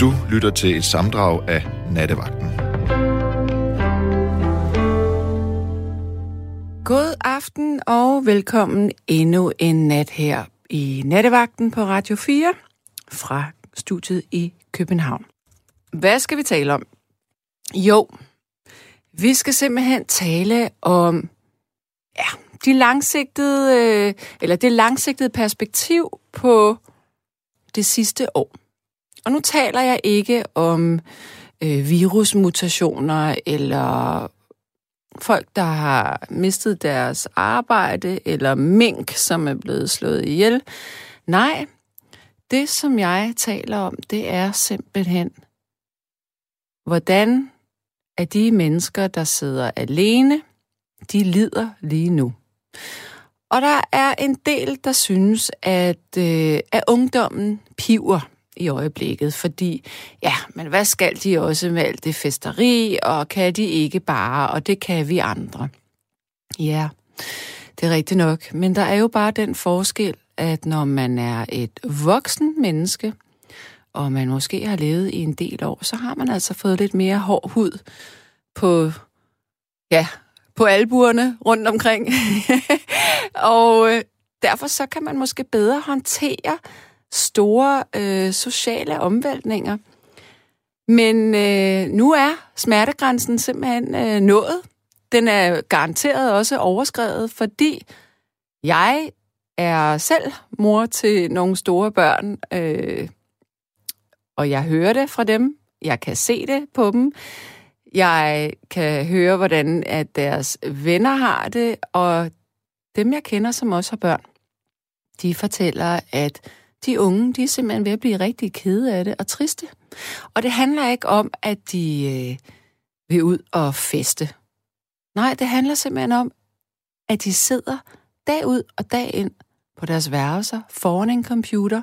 Du lytter til et samdrag af Nattevagten. God aften og velkommen endnu en nat her i Nattevagten på Radio 4 fra studiet i København. Hvad skal vi tale om? Jo, vi skal simpelthen tale om ja, de langsigtede, øh, eller det langsigtede perspektiv på det sidste år. Og nu taler jeg ikke om øh, virusmutationer eller folk, der har mistet deres arbejde, eller mink, som er blevet slået ihjel. Nej, det som jeg taler om, det er simpelthen, hvordan er de mennesker, der sidder alene, de lider lige nu. Og der er en del, der synes, at, øh, at ungdommen piver i øjeblikket, fordi, ja, men hvad skal de også med alt det festeri, og kan de ikke bare, og det kan vi andre. Ja, det er rigtigt nok, men der er jo bare den forskel, at når man er et voksen menneske, og man måske har levet i en del år, så har man altså fået lidt mere hård hud på, ja, på albuerne rundt omkring. og øh, derfor så kan man måske bedre håndtere store øh, sociale omvæltninger. Men øh, nu er smertegrænsen simpelthen øh, nået. Den er garanteret også overskrevet, fordi jeg er selv mor til nogle store børn, øh, og jeg hører det fra dem. Jeg kan se det på dem. Jeg kan høre, hvordan at deres venner har det, og dem, jeg kender, som også har børn, de fortæller, at de unge, de er simpelthen ved at blive rigtig kede af det og triste. Og det handler ikke om, at de øh, vil ud og feste. Nej, det handler simpelthen om, at de sidder dag ud og dag ind på deres værelser foran en computer,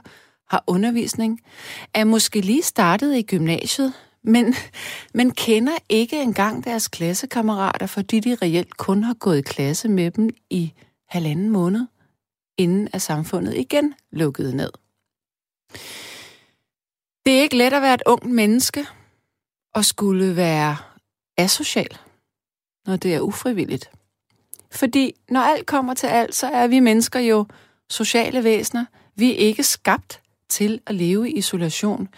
har undervisning, er måske lige startet i gymnasiet, men, men kender ikke engang deres klassekammerater, fordi de reelt kun har gået i klasse med dem i halvanden måned, inden at samfundet igen lukkede ned. Det er ikke let at være et ungt menneske og skulle være asocial, når det er ufrivilligt. Fordi når alt kommer til alt, så er vi mennesker jo sociale væsener. Vi er ikke skabt til at leve i isolation.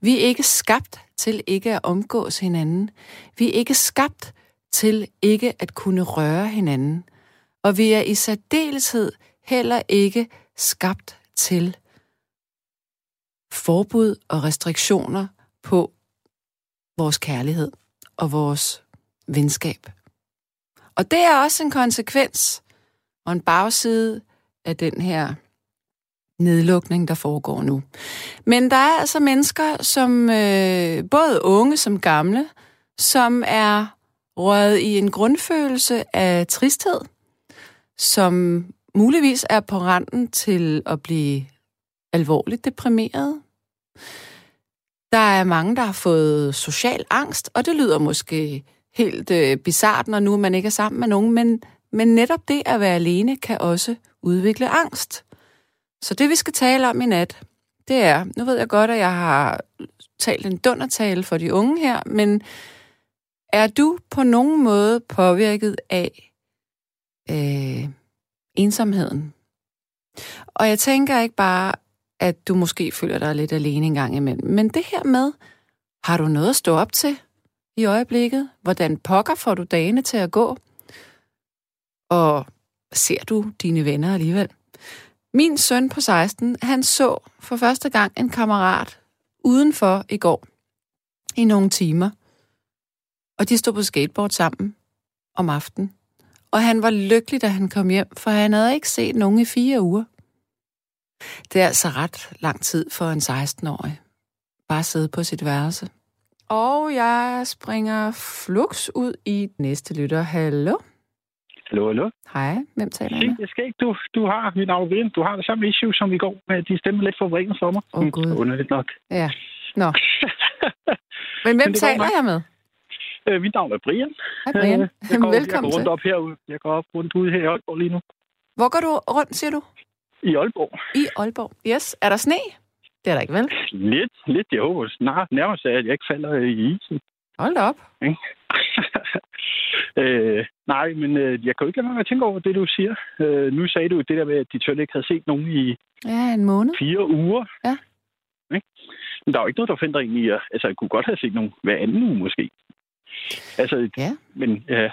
Vi er ikke skabt til ikke at omgås hinanden. Vi er ikke skabt til ikke at kunne røre hinanden. Og vi er i særdeleshed heller ikke skabt til forbud og restriktioner på vores kærlighed og vores venskab. Og det er også en konsekvens og en bagside af den her nedlukning, der foregår nu. Men der er altså mennesker, som øh, både unge som gamle, som er røget i en grundfølelse af tristhed, som muligvis er på randen til at blive alvorligt deprimeret. Der er mange, der har fået social angst, og det lyder måske helt øh, bizart, når nu man ikke er sammen med nogen, men, men netop det at være alene kan også udvikle angst. Så det, vi skal tale om i nat, det er, nu ved jeg godt, at jeg har talt en dundertale for de unge her, men er du på nogen måde påvirket af øh, ensomheden? Og jeg tænker ikke bare, at du måske føler dig lidt alene en gang imellem, men det her med, har du noget at stå op til i øjeblikket? Hvordan pokker får du dagene til at gå? Og ser du dine venner alligevel? Min søn på 16, han så for første gang en kammerat udenfor i går i nogle timer. Og de stod på skateboard sammen om aftenen. Og han var lykkelig, da han kom hjem, for han havde ikke set nogen i fire uger. Det er altså ret lang tid for en 16-årig. Bare sidde på sit værelse. Og jeg springer flux ud i næste lytter. Hallo? Hallo, hallo. Hej, hvem taler jeg med? Jeg skal ikke. Du, du har mit navn. Du har det samme issue som i går, men de stemmer lidt for vreden for mig. Åh, oh, Gud. Underligt nok. Ja, nå. Men hvem det taler jeg med? Øh, mit navn er Brian. Hej Brian. Øh, jeg går, Velkommen jeg går rundt til. op herude. Jeg går op rundt ude her i Aalborg lige nu. Hvor går du rundt, siger du? I Aalborg. I Aalborg. Yes. Er der sne? Det er der ikke, vel? Lidt, lidt. Jeg håber snart nærmest, at jeg ikke falder i isen. Hold da op. øh, nej, men øh, jeg kan jo ikke lade være med at tænke over det, du siger. Øh, nu sagde du det der med, at de tølle ikke havde set nogen i Ja, en måned. fire uger. Ja. Ikke? Men der er jo ikke noget, der forhindrer en i at... Altså, jeg kunne godt have set nogen hver anden uge, måske. Altså, Ja. men, ja,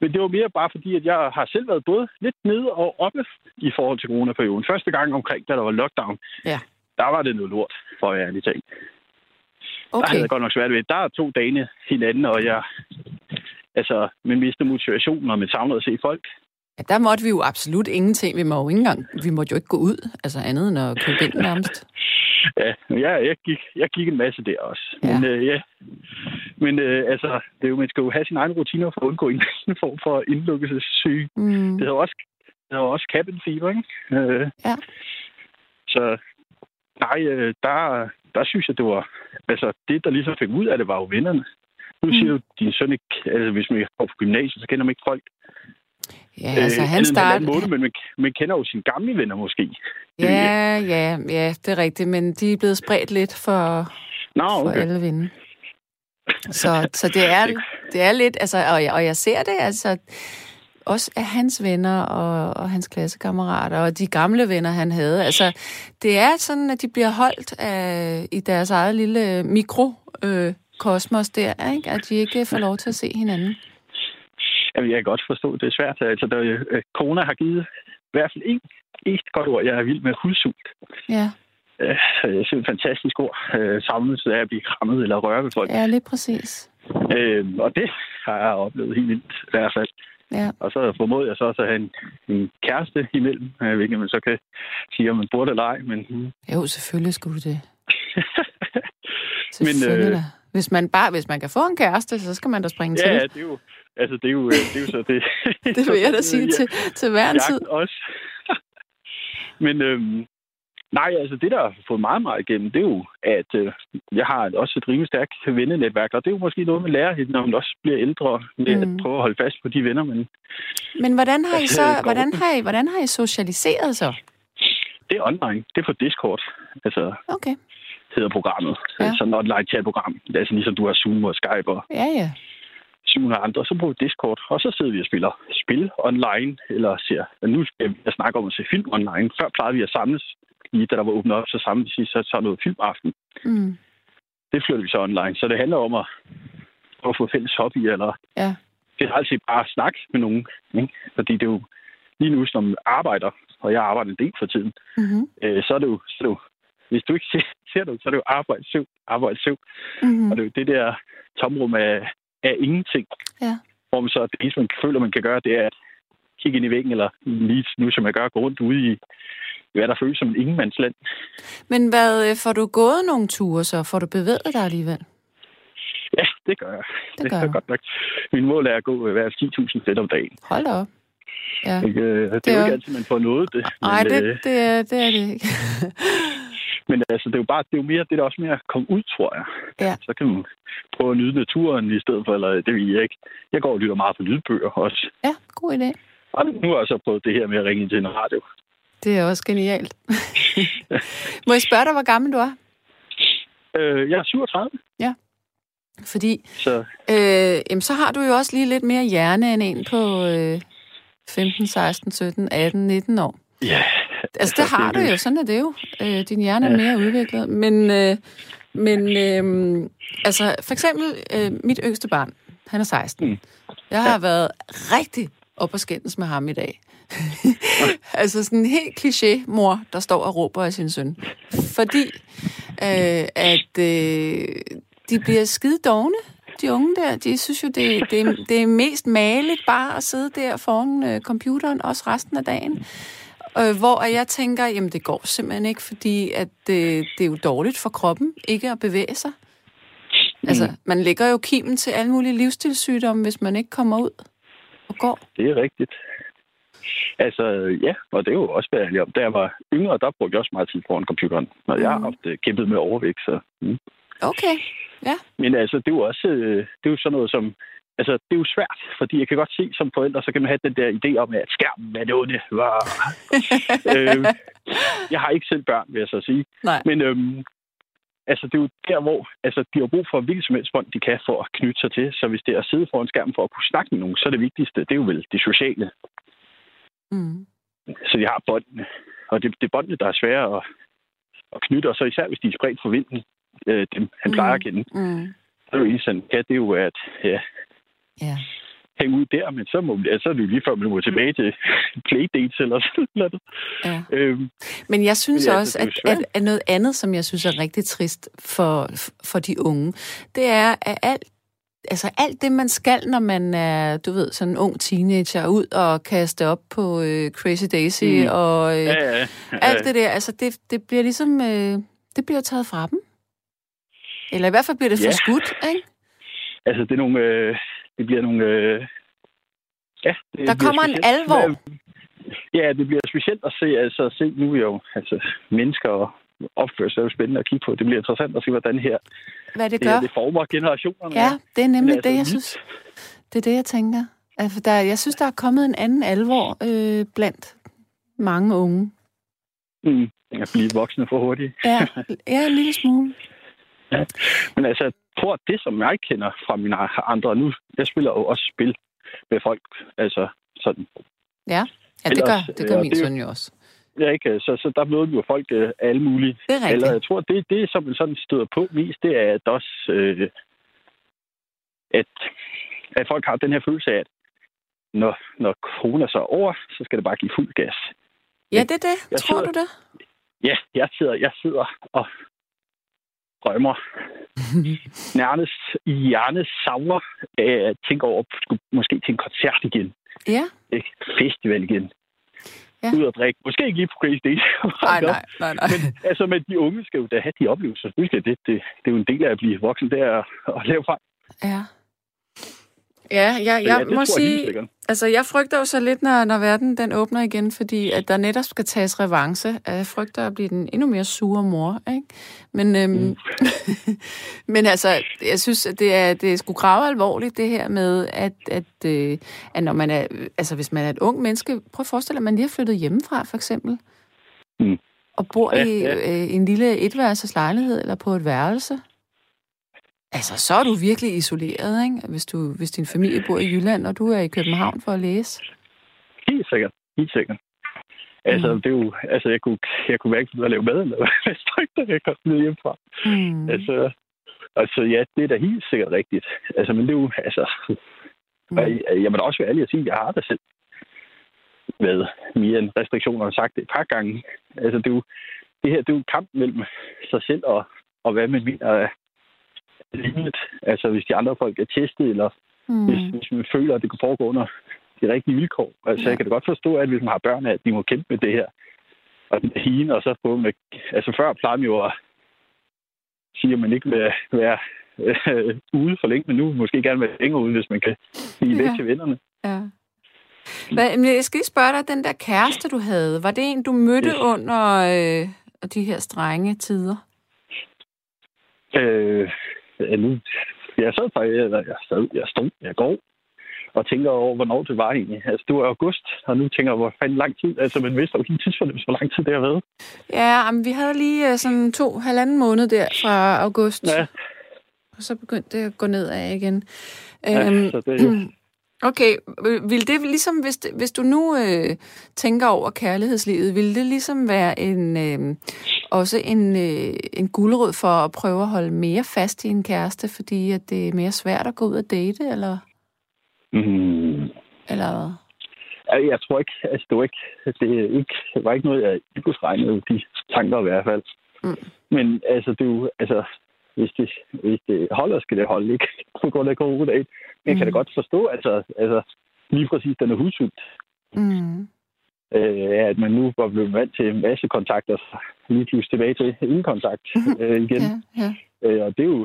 men det var mere bare fordi, at jeg har selv været både lidt nede og oppe i forhold til coronaperioden. Første gang omkring, da der var lockdown, Ja. der var det noget lort, for at være ærlig talt. Der Okay. havde jeg godt nok svært ved. Der er to dage hinanden, og jeg... Altså, man mister motivationen, og man savner at se folk. Ja, der måtte vi jo absolut ingenting. Vi, må jo ikke engang, vi måtte jo ikke gå ud, altså andet end at købe ind nærmest. Ja, jeg, jeg, gik, jeg gik en masse der også. Ja. Men, øh, ja. Men øh, altså, det er jo, man skal jo have sine egne rutiner for at undgå en anden form for indlukkelsessyge. Mm. Det hedder også, det hedder også cabin fever, ikke? Øh, Ja. Så nej, øh, der, der synes jeg, det var... Altså, det, der ligesom fik ud af det, var jo vennerne. Nu siger Mm. du, din søn ikke... Altså, hvis man går på gymnasiet, så kender man ikke folk. Ja, altså øh, han andet end halvanden startede... Måned, men man, man kender jo sine gamle venner måske. Ja, ja, ja, det er rigtigt, men de er blevet spredt lidt for, Nå, for okay. alle vinde. Så, så det, er, det er lidt, altså, og jeg, og jeg ser det, altså, også af hans venner og, og hans klassekammerater og de gamle venner, han havde. Altså, det er sådan, at de bliver holdt af, i deres eget lille mikro øh, kosmos der, ikke? at de ikke får lov til at se hinanden. Jamen, jeg kan godt forstå, det er svært. Altså, der, øh, corona har givet i hvert fald en, et godt ord. Jeg er vild med hudsult. Ja, Øh, jeg synes, det er et fantastisk ord. Øh, samlet af at blive krammet eller røre ved folk. ja lige præcis. Øh, og det har jeg oplevet helt vildt i hvert fald. Ja. Og så formåede jeg så også at have en, en kæreste imellem, øh, hvilket man så kan sige, om man burde eller ej. Men. Jo, selvfølgelig skulle du det. Men, Selvfølgelig øh. Hvis man bare, hvis man kan få en kæreste, så skal man da springe ja, til. det er jo, altså, det er jo, øh, det er jo så det. Det vil jeg da sige til, til hver en tid. også. Men øhm, nej, altså det, der har fået meget meget igennem, det er jo, at øh, jeg har også et rimelig stærkt vennenetværk, og det er jo måske noget, man lærer, når man også bliver ældre, med Mm. at prøve at holde fast på de venner, men Men hvordan har I Altså, så, hvordan har I, hvordan har I socialiseret så? det er online. Det er på Discord, altså Okay. hedder programmet. Ja. Ja. Sådan et online chat-program. Altså ligesom du har Zoom og Skype og Ja, ja. 700 andre, så bruger vi Discord, og så sidder vi og spiller spil online, eller ser, nu skal vi snakke om at se film online. Før plejede vi at samles, lige da der var åbnet op, så samles vi så, så noget filmaften. Mm. Det flytter vi så online. Så det handler om at, at få fælles hobby, eller Ja. det er altid bare at snakke med nogen. Ikke? Fordi det er jo lige nu, som arbejder, og jeg arbejder en del for tiden, Mm-hmm. øh, så er det jo, så er det jo hvis du ikke ser, ser det, så er det jo arbejde, søv, arbejde, søv. Mm-hmm. Og det er jo det der tomrum af, af ingenting. Ja. Hvor man så, det eneste, man føler, man kan gøre, det er at kigge ind i væggen, eller lige nu, som jeg gør, gå rundt ude i, hvad der føles som en ingenmandsland. Men hvad, øh, får du gået nogle ture så? Får du bevæget dig alligevel? Ja, det gør jeg. Det gør er jeg. godt nok. Min mål er at gå øh, hver 10.000 skridt om dagen. Hold da op. Ja. Ikke? Øh, Det, Det er jo ikke altid, man får noget det. Nej, det, det, er, det er det ikke. Men altså, det er jo bare, det er jo mere, det er også mere at komme ud, tror jeg. Ja. Så kan man prøve at nyde naturen i stedet for, eller det vil jeg ikke. Jeg går og lytter meget på lydbøger også. Ja, god idé. Og nu har jeg så prøvet det her med at ringe ind til en radio. Det er også genialt. Må jeg spørge dig, hvor gammel du er? Øh, jeg er 37, Fordi så Øh, jamen, så har du jo også lige lidt mere hjerne end en på øh, 15, 16, 17, 18, 19 år. ja. Altså, det har du jo. Sådan er det jo. Øh, din hjerne er Ja. mere udviklet. Men, øh, men øh, altså, for eksempel øh, mit yngste barn, han er 16. Mm. Jeg har været rigtig op og skændes med ham i dag. altså sådan en helt kliché mor, der står og råber af sin søn. Fordi øh, at øh, de bliver skide dogne, de unge der. De synes jo, det, det, det er mest maligt bare at sidde der foran øh, computeren, også resten af dagen. Øh, hvor jeg tænker, jamen det går simpelthen ikke, fordi at det, det er jo dårligt for kroppen ikke at bevæge sig. Altså, man lægger jo kimen til alle mulige livsstilssygdomme, hvis man ikke kommer ud og går. Det er rigtigt. Altså, ja, og det er jo også ærlig om. Da jeg var yngre, der brugte jeg også meget tid foran computeren. Og jeg har Mm. haft øh, kæmpet med overvægt, så... Mm. Okay, Men altså, det er jo også øh, det er jo sådan noget som altså, det er jo svært, fordi jeg kan godt se som forældre, så kan man have den der idé om, at skærmen er det onde. øh, jeg har ikke selv børn, vil jeg så sige. Nej. Men øhm, altså, det er jo der, hvor altså, de har brug for hvilket som helst bånd, de kan for at knytte sig til. Så hvis det er at sidde foran skærmen for at kunne snakke med nogen, så er det vigtigste, det er jo vel det sociale. Mm. Så de har båndene. Og det, det er båndene, der er svære at, at knytte, og så især hvis de er spredt for vinden, øh, dem han plejer at kende. Mm. Så er det jo han kan, det er jo at ja, Ja. ud der, men så, må, ja, så er det jo lige før, man må tilbage til playdates eller sådan noget. ja. Øhm, Men jeg synes Ja, også, at, at, at noget andet, som jeg synes er rigtig trist for, for de unge, det er, at alt, altså alt det, man skal, når man er, du ved, sådan en ung teenager, ud og kaste op på øh, Crazy Daisy Mm. og øh, ja, ja, ja. alt det der, altså det, det bliver ligesom, øh, det bliver taget fra dem. Eller i hvert fald bliver det Ja. forskudt, ikke? Altså, det er nogle... Øh, det bliver nogle... Øh, ja, det Der bliver kommer en alvor. Ja, det bliver specielt at se, altså at se nu er jo, altså mennesker og opførsel er jo spændende at kigge på. Det bliver interessant at se, hvordan her, Hvad det det, gør. det former generationerne. Ja, det er nemlig det, jeg altså, synes. Det er det, jeg tænker. Altså, der, jeg synes, der er kommet en anden alvor øh, blandt mange unge. Mm, at blive voksne for hurtigt. Ja, ja en lille smule. Men altså, jeg tror, at det, som jeg kender fra mine andre nu, jeg spiller jo også spil med folk, altså sådan. Ja, ja det, gør, det gør min det- søn jo også. Ja, ikke? Så, så der møder vi jo folk øh, alle mulige. Det er rigtigt. Eller jeg tror, det, det som man sådan støder på mest, det er at også, øh, at, at folk har den her følelse af, at når, når corona så er over, så skal det bare give fuld gas. Ja, det er det. Jeg Tror sidder- du det? Ja, jeg sidder, jeg sidder og drømmer. Nærmest i hjernet savner af at tænke over, skulle måske til en koncert igen. Ja. Ikke? Festival igen. Ja. Ud og drikke. Måske ikke lige på Crazy Days. Nej, nej, nej, nej. Men, altså, men de unge skal jo da have de oplevelser. At det, det, det er jo en del af at blive voksen, det er at, at lave fejl. Ja. Ja, jeg, Så jeg må sige, altså jeg frygter jo så lidt, når, når verden den åbner igen, fordi at der netop skal tages revanche. Jeg frygter at blive den endnu mere sure mor, ikke? Men, øhm, Mm. men altså, jeg synes, at det er, det er sgu grave alvorligt, det her med, at, at, øh, at når man er, altså hvis man er et ung menneske, prøv at forestille dig, at man lige har flyttet hjemmefra, for eksempel. Mm. Og bor Ja, i ja. øh, en lille etværelses lejlighed, eller på et værelse. Altså, så er du virkelig isoleret, ikke? Hvis, du, hvis din familie bor i Jylland, og du er i København for at læse. Helt sikkert. Helt sikkert. Altså, Mm. det er jo, altså, jeg kunne, jeg kunne hverken af at lave mad, eller hvad jeg jeg kom ned hjemmefra. Mm. Altså, altså, ja, det er da helt sikkert rigtigt. Altså, men det er jo, altså, Mm. og jeg, jeg må da også være ærlig at sige, at jeg har det selv med mere end restriktioner, og sagt det et par gange. Altså, det er jo, det her, det er jo en kamp mellem sig selv og, og hvad man mener er rimeligt. Altså, hvis de andre folk er testet, eller Mm. hvis, hvis man føler, at det kan foregå under de rigtige vilkår. Altså, Ja. jeg kan da godt forstå, at hvis man har børn, at de må kæmpe med det her. Og den hine, og så få med... Altså, før plejede man jo at sige, at man ikke vil være øh, ude for længe, men nu måske gerne være længere ude, hvis man kan væk Ja. til vennerne. Ja. Hvad, men jeg skal lige spørge dig, den der kæreste, du havde, var det en, du mødte Yes. under øh, de her strenge tider? Øh, nu, jeg sad faktisk, eller jeg, sad, jeg stod, jeg går og tænker over, hvornår det var egentlig. Altså, det var august, og nu tænker jeg, hvor fanden lang tid. Altså, man vidste jo ikke tidsfornemmelse, hvor lang tid det har været. Ja, men vi havde lige øh, sådan to, halvanden måned der fra august, Ja, og så begyndte det at gå nedad igen. ja Øhm, så det er. Okay, øh, vil det ligesom, hvis, hvis du nu øh, tænker over kærlighedslivet, vil det ligesom være en øh, også en, øh, en guldråd for at prøve at holde mere fast i en kæreste, fordi at det er mere svært at gå ud og date, eller, Mm, eller hvad? Ja, Jeg tror ikke, altså det var ikke, det, er ikke, det var ikke noget, jeg ikke regnede de tanker i hvert fald. Mm. Men altså, det er jo, altså, hvis det, hvis det holder, skal det holde, ikke? På grund af corona. Men jeg kan da Mm. godt forstå, altså, altså lige præcis den er hudsygt. Mm. Øh, at man nu var blevet vant til en masse kontakter, lige pludselig tilbage til ingen kontakt øh, igen. Ja, ja. Øh, og det er, jo,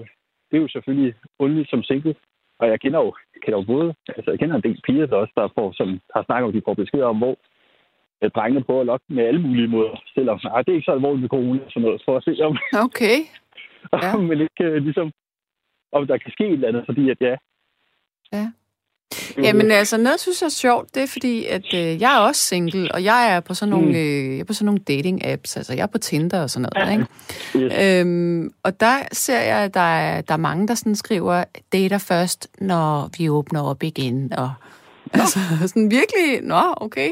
det er jo selvfølgelig underligt som single. Og jeg kender jo, kender jo både, altså jeg kender en del piger, der også der får, som har snakket om, de får beskeder om, hvor øh, drengene prøver at lokke med alle mulige måder. Selvom, nej, det er ikke så alvorligt med corona, sådan noget, for at se om, Okay. Ja. om man ikke øh, ligesom, om der kan ske et eller andet, fordi at ja, Ja. Jamen altså, noget synes jeg er sjovt, det er fordi, at øh, jeg er også single, og jeg er på sådan nogle, mm. øh, jeg er på sådan nogle dating-apps, altså jeg er på Tinder og sådan noget, ikke? Yes. Øhm, og der ser jeg, at der er, der er mange, der sådan skriver, dater først, når vi åbner op igen, og Nå. altså sådan virkelig, nå, okay.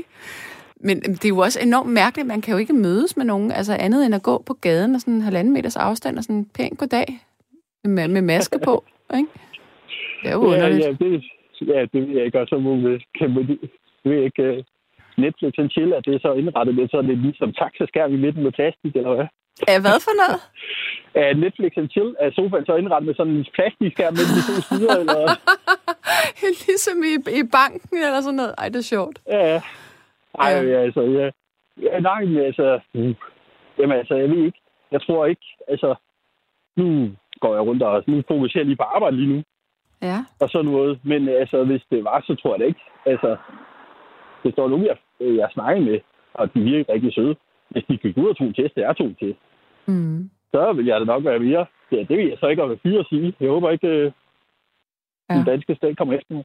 Men det er jo også enormt mærkeligt, man kan jo ikke mødes med nogen, altså andet end at gå på gaden og sådan en halvanden meters afstand og sådan pænt goddag med, med maske på, ikke? Det er jo underligt. Ja, ja, det, ja, det ved jeg ikke også, om hun kan det ved jeg ikke. Uh, Netflix and chill, at det er så indrettet med sådan lidt ligesom taxaskærm i midten med plastik, eller hvad? Ja, hvad for noget? Ja, Netflix and chill er sofaen så indrettet med sådan en plastikskærm mellem de to sider, eller? ligesom i, i banken, eller sådan noget. Ej, det er sjovt. Ja, ja. Ej, ja. altså, ja. ja nej, men altså, mm, jamen altså, jeg ved ikke. Jeg tror ikke, altså, nu går jeg rundt og nu fokuserer jeg lige på arbejde lige nu. Ja. Og sådan noget. Men altså, hvis det var, så tror jeg det ikke. Altså, det står nogen, jeg, jeg snakker med, og de virker rigtig søde. Hvis de gik ud og tog test, det er to test. Mm. Så vil jeg da nok være mere. Ja, det vil jeg så ikke at fyre at sige. Jeg håber ikke, øh, ja. den danske stat kommer efter mig.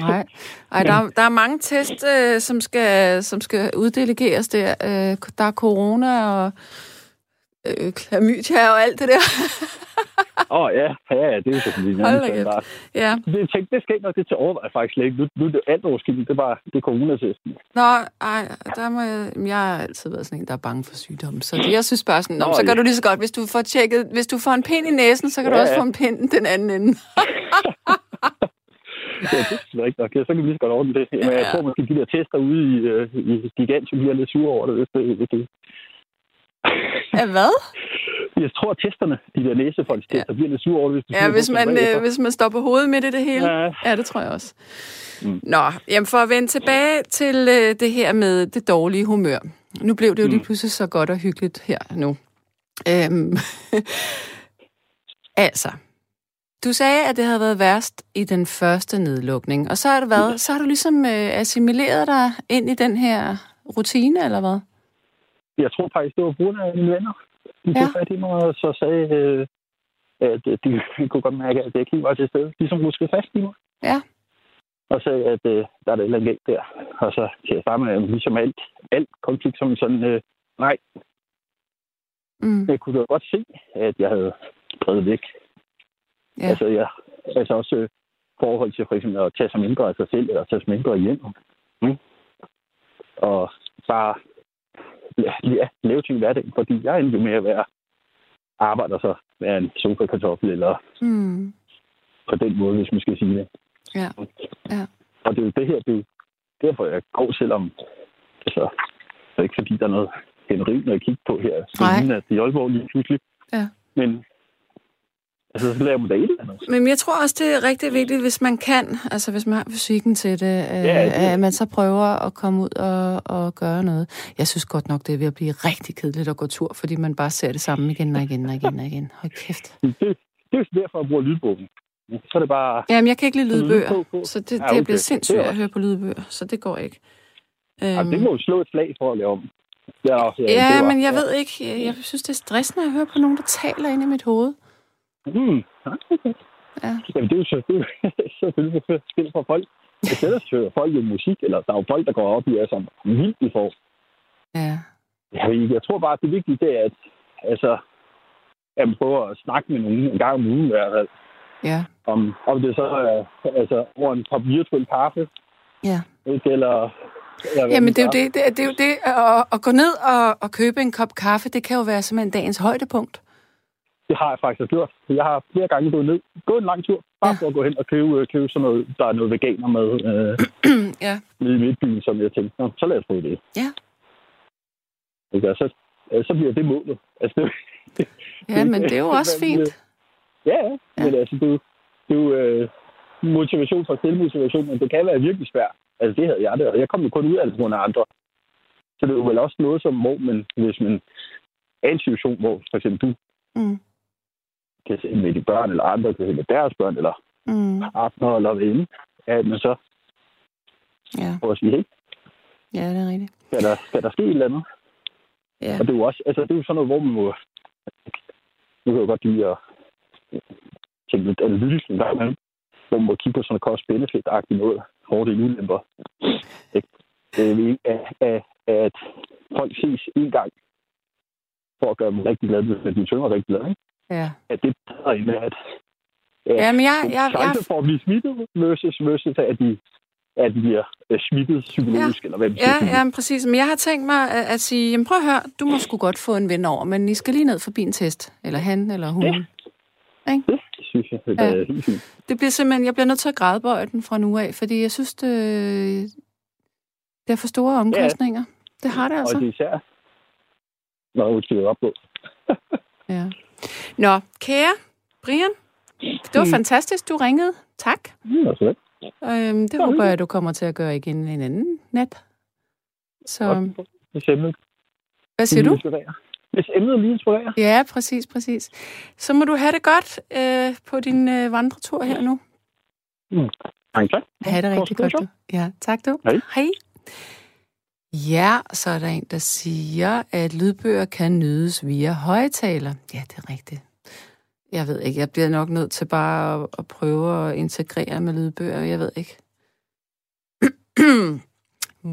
Nej, Ej, der, der er mange test, øh, som, skal, som skal uddelegeres der. Øh, der er corona og øh, klamydia og alt det der. Åh, oh, ja. ja, ja, det er selvfølgelig Hold da kæft. Ja. Det, tænkte, det skal ikke nok det til overvej faktisk slet ikke. Nu, nu er det alt overskidt. Det er bare det coronatesten. Nå, ej, der må jeg, jeg har altid været sådan en, der er bange for sygdomme. Så det, jeg synes bare sådan, Nå, så gør ja. du lige så godt. Hvis du får tjekket, hvis du får en pind i næsen, så kan ja, du også ja. få en pind den anden ende. ja, det er ikke nok. Ja, så kan vi lige så godt ordne det. Men jeg tror måske, de der tester ude i, uh, i Gigantium bliver lidt sure over det, hvis det, hvis det. Ja, hvad? Jeg tror, at testerne, de der næsefolkstester, ja. bliver lidt sure over, hvis du Ja, hvis man, øh, hvis man står på hovedet med det, det hele. Ja, ja det tror jeg også. Mm. Nå, jamen for at vende tilbage til øh, det her med det dårlige humør. Nu blev det jo mm. lige pludselig så godt og hyggeligt her nu. Øhm, altså, du sagde, at det havde været værst i den første nedlukning, og så har, det været, så har du ligesom øh, assimileret dig ind i den her rutine, eller hvad? Jeg tror faktisk, det var grund af mine venner. De tog ja. fat i mig og så sagde, øh, at de kunne godt mærke, at jeg ikke var til stede. Ligesom ruskede fast i mig. Ja. Og sagde, at øh, der er det eller andet der. Og så til jeg starte med, ligesom alt, alt konflikt som sådan, øh, nej. Mm. Jeg kunne da godt se, at jeg havde drevet væk. Ja. Altså, jeg, altså også øh, forhold til for eksempel at tage sig mindre af sig selv, eller tage sig mindre hjem. Mm. Og bare ja, lave ting i hverdagen, fordi jeg endte med at være arbejder så være en sofa-kartoffel, eller mm. på den måde, hvis man skal sige det. Ja. ja. Og det er jo det her, det er derfor, jeg går, selvom altså, det er ikke fordi, der er noget henri, når jeg kigger på her. Nej. at det er Aalborg lige pludselig. Ja. Men Altså, så laver man da et eller andet. Men jeg tror også, det er rigtig vigtigt, hvis man kan, altså hvis man har fysikken til det, øh, ja, det at man så prøver at komme ud og, og gøre noget. Jeg synes godt nok, det er ved at blive rigtig kedeligt at gå tur, fordi man bare ser det samme igen og igen og igen og igen. Hold kæft. Det, det er derfor, jeg bruger lydbogen. Så er det bare... Jamen, jeg kan ikke lide lydbøger, så det, ja, okay. det bliver sindssygt at høre på lydbøger, så det går ikke. Ja, det må jo slå et slag for at lave om. Ja, ja, ja men jeg ja. ved ikke. Jeg, jeg synes, det er stressende at høre på nogen, der taler ind i mit hoved. Mm. Okay. Ja. Jamen, det er jo selvfølgelig forskelligt fra folk. Hvis ellers hører folk jo musik, eller der er jo folk, der går op i, altså vildt i for. Ja. Jeg, jeg tror bare, at det vigtige det er, at altså, at man prøver at snakke med nogen en gang om ugen i hvert fald. Ja. Om, om det så er altså, over en kop virtuel kaffe. Ja. Ikke, eller, eller Jamen, det er jo det, det, er, det, er jo det at, at gå ned og, og købe en kop kaffe, det kan jo være simpelthen dagens højdepunkt. Det har jeg faktisk gjort. Jeg har flere gange gået ned, gået en lang tur, bare ja. for at gå hen og købe, øh, købe sådan noget, der er noget veganer med øh, ja. i midtbyen, som jeg tænkte, Nå, så lad os prøve det. Ja. Ikke? Så, så bliver det målet. Altså, det, ja, men det er jo også fint. Ja, ja. Men altså, det, det er jo øh, motivation for selvmotivation, men det kan være virkelig svært. Altså, det havde jeg det, og jeg kom jo kun ud af det på andre. Så det er jo vel også noget som må, men hvis man er en situation, hvor for eksempel du Mm. Kan se med de børn, eller andre kan se med deres børn, eller mm. partner eller ven, at man så ja. prøver at sige, hey, Ja, det er rigtigt. Skal der, skal der ske et eller andet? Ja. Og det er jo også, altså det er jo sådan noget, hvor man må, nu kan jeg godt lide at tænke lidt analytisk en gang imellem. hvor man må kigge på sådan noget cost-benefit-agtigt noget, fordele ulemper. At, at, at folk ses en gang for at gøre dem rigtig glade, hvis de synger rigtig glade. Ikke? Ja. At det er bedre end at, at ja, men jeg, jeg, jeg... for at blive smittet versus, versus at de at de bliver øh, smittet psykologisk, ja. eller hvad det Ja, ja, men præcis. Men jeg har tænkt mig at, at sige, jamen prøv at høre, du må sgu godt få en ven over, men I skal lige ned forbi en test. Eller han, eller hun. Ja. Ikke? Det synes jeg, det er ja. helt fint. Det bliver simpelthen, jeg bliver nødt til at grædebøje den fra nu af, fordi jeg synes, det, det er for store omkostninger. Ja. Det har det altså. Og det er især, når jeg op på. ja. Nå, kære Brian, det var mm. fantastisk, du ringede. Tak. Det. Øhm, det håber jeg, du kommer til at gøre igen en anden nat. Så... Hvis emnet Hvad siger du? Hvis emnet lige inspirerer. Ja, præcis, præcis. Så må du have det godt øh, på din øh, vandretur her nu. Mm. Tak. Ha' det rigtig godt, du. Ja, tak du. Hej. Hej. Ja, så er der en, der siger, at lydbøger kan nydes via højtaler. Ja, det er rigtigt. Jeg ved ikke, jeg bliver nok nødt til bare at, at prøve at integrere med lydbøger, jeg ved ikke.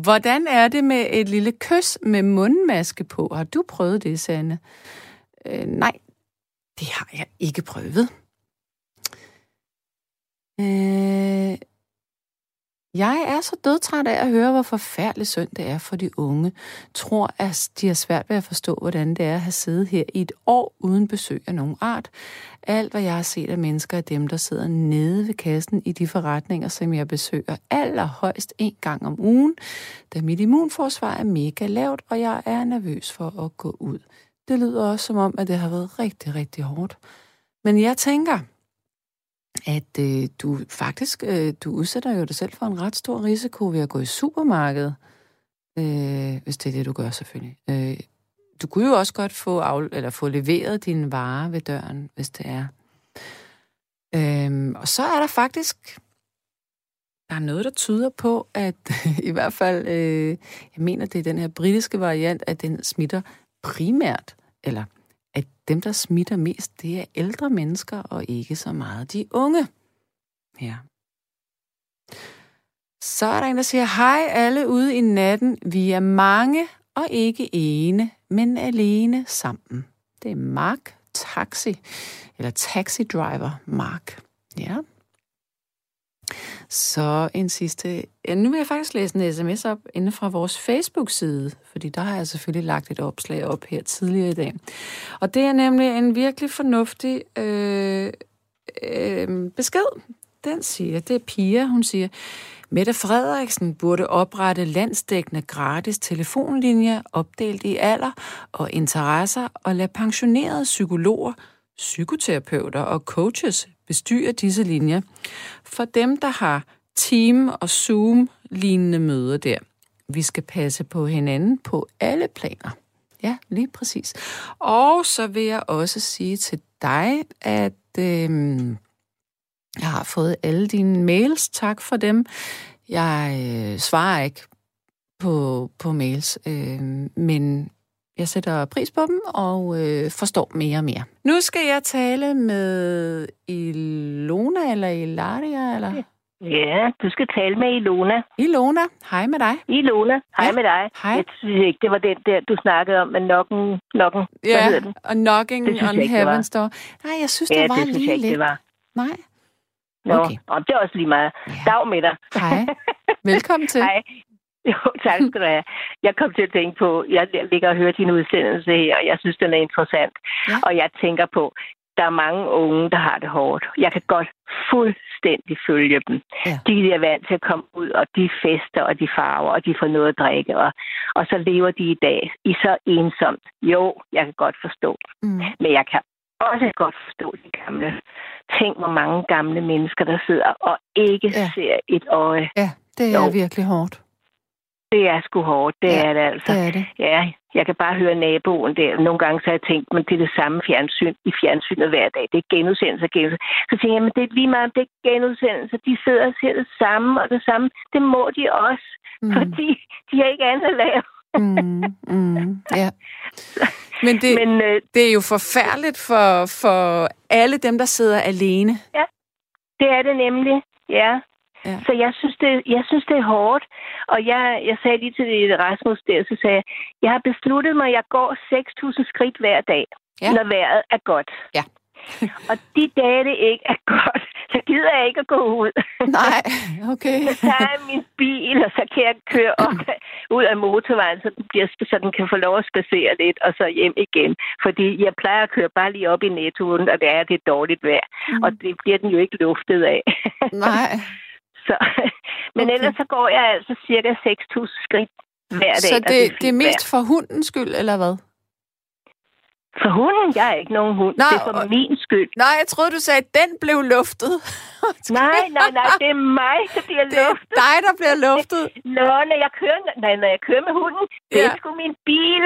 Hvordan er det med et lille kys med mundmaske på? Har du prøvet det, Sanne? Øh, nej, det har jeg ikke prøvet. Øh, jeg er så dødtræt af at høre, hvor forfærdelig synd det er for de unge. Tror, at de har svært ved at forstå, hvordan det er at have siddet her i et år uden besøg af nogen art. Alt, hvad jeg har set af mennesker, er dem, der sidder nede ved kassen i de forretninger, som jeg besøger allerhøjst en gang om ugen, da mit immunforsvar er mega lavt, og jeg er nervøs for at gå ud. Det lyder også som om, at det har været rigtig, rigtig hårdt. Men jeg tænker, at øh, du faktisk øh, du udsætter jo dig selv for en ret stor risiko ved at gå i supermarkedet, øh, hvis det er det, du gør selvfølgelig. Øh, du kunne jo også godt få, af, eller få leveret dine varer ved døren, hvis det er. Øh, og så er der faktisk der er noget, der tyder på, at i hvert fald, øh, jeg mener, det er den her britiske variant, at den smitter primært, eller at dem, der smitter mest, det er ældre mennesker, og ikke så meget de unge. Ja. Så er der en, der siger, hej alle ude i natten. Vi er mange og ikke ene, men alene sammen. Det er Mark Taxi, eller Taxi Driver Mark. Ja. Så en sidste... Ja, nu vil jeg faktisk læse en sms op inde fra vores Facebook-side, fordi der har jeg selvfølgelig lagt et opslag op her tidligere i dag. Og det er nemlig en virkelig fornuftig øh, øh, besked. Den siger, det er Pia, hun siger, Mette Frederiksen burde oprette landsdækkende gratis telefonlinjer opdelt i alder og interesser og lade pensionerede psykologer, psykoterapeuter og coaches bestyre disse linjer. For dem, der har Team og Zoom-lignende møder der. Vi skal passe på hinanden på alle planer. Ja, lige præcis. Og så vil jeg også sige til dig, at øh, jeg har fået alle dine mails. Tak for dem. Jeg øh, svarer ikke på, på mails, øh, men jeg sætter pris på dem og øh, forstår mere og mere. Nu skal jeg tale med Ilona eller Ilaria, eller? Ja, du skal tale med Ilona. Ilona, hej med dig. Ilona, hej ja. med dig. Hej. Jeg synes ikke, det var den der, du snakkede om med nokken, nokken. Ja, Hvad den? og knocking on heaven's door. Nej, jeg synes, ja, det var det lige synes jeg ikke, lidt. det var. Nej. Nå, Okay. og det er også lige meget. Ja. Dag med dig. Hej. Velkommen til. Hej. Jo, tak skal du have. Jeg kom til at tænke på, jeg ligger og hører din udsendelse her, og jeg synes, den er interessant. Ja. Og jeg tænker på, der er mange unge, der har det hårdt. Jeg kan godt fuldstændig følge dem. Ja. De er vant til at komme ud, og de fester, og de farver, og de får noget at drikke. Og, og så lever de i dag i så ensomt. Jo, jeg kan godt forstå. Mm. Men jeg kan også godt forstå de gamle. Tænk, hvor mange gamle mennesker, der sidder og ikke Ja. ser et øje. Ja, det er Jo. virkelig hårdt. Det er sgu hårdt, det Ja, ja, er det altså. Det er det. Ja, jeg kan bare høre naboen der. Nogle gange så har jeg tænkt, men det er det samme fjernsyn i fjernsynet hver dag. Det er genudsendelse, genudsendelse. Så tænker jeg, men det er lige meget, det er genudsendelse. De sidder og ser det samme og det samme. Det må de også, Mm. fordi de har ikke andet at lave. Mm, mm, ja. Men det, Men øh, det er jo forfærdeligt for, for alle dem, der sidder alene. Det er det nemlig, ja. Ja. Så jeg synes, det, jeg synes, det er hårdt. Og jeg, jeg sagde lige til Rasmus der, så sagde jeg, jeg har besluttet mig, at jeg går 6.000 skridt hver dag, Ja. når vejret er godt. Ja. og de dage, det ikke er godt, så gider jeg ikke at gå ud. Nej, okay. så tager jeg min bil, og så kan jeg køre op ud af motorvejen, så den, bliver, så den kan få lov at spacere lidt, og så hjem igen. Fordi jeg plejer at køre bare lige op i nettoen, og det er det dårligt vejr. Mm. Og det bliver den jo ikke luftet af. Nej. så, men Okay. ellers så går jeg altså cirka 6.000 skridt hver dag. Så det, er det er mest for hundens skyld, eller hvad? For hunden? Jeg er ikke nogen hund. Nå, det er for og- min skyld. Nej, jeg troede, du sagde, at den blev luftet. Nej, nej, nej, det er mig, der bliver Det er luftet. dig, der bliver luftet. Nå, når jeg kører, nej, når jeg kører med hunden, det er sgu min bil.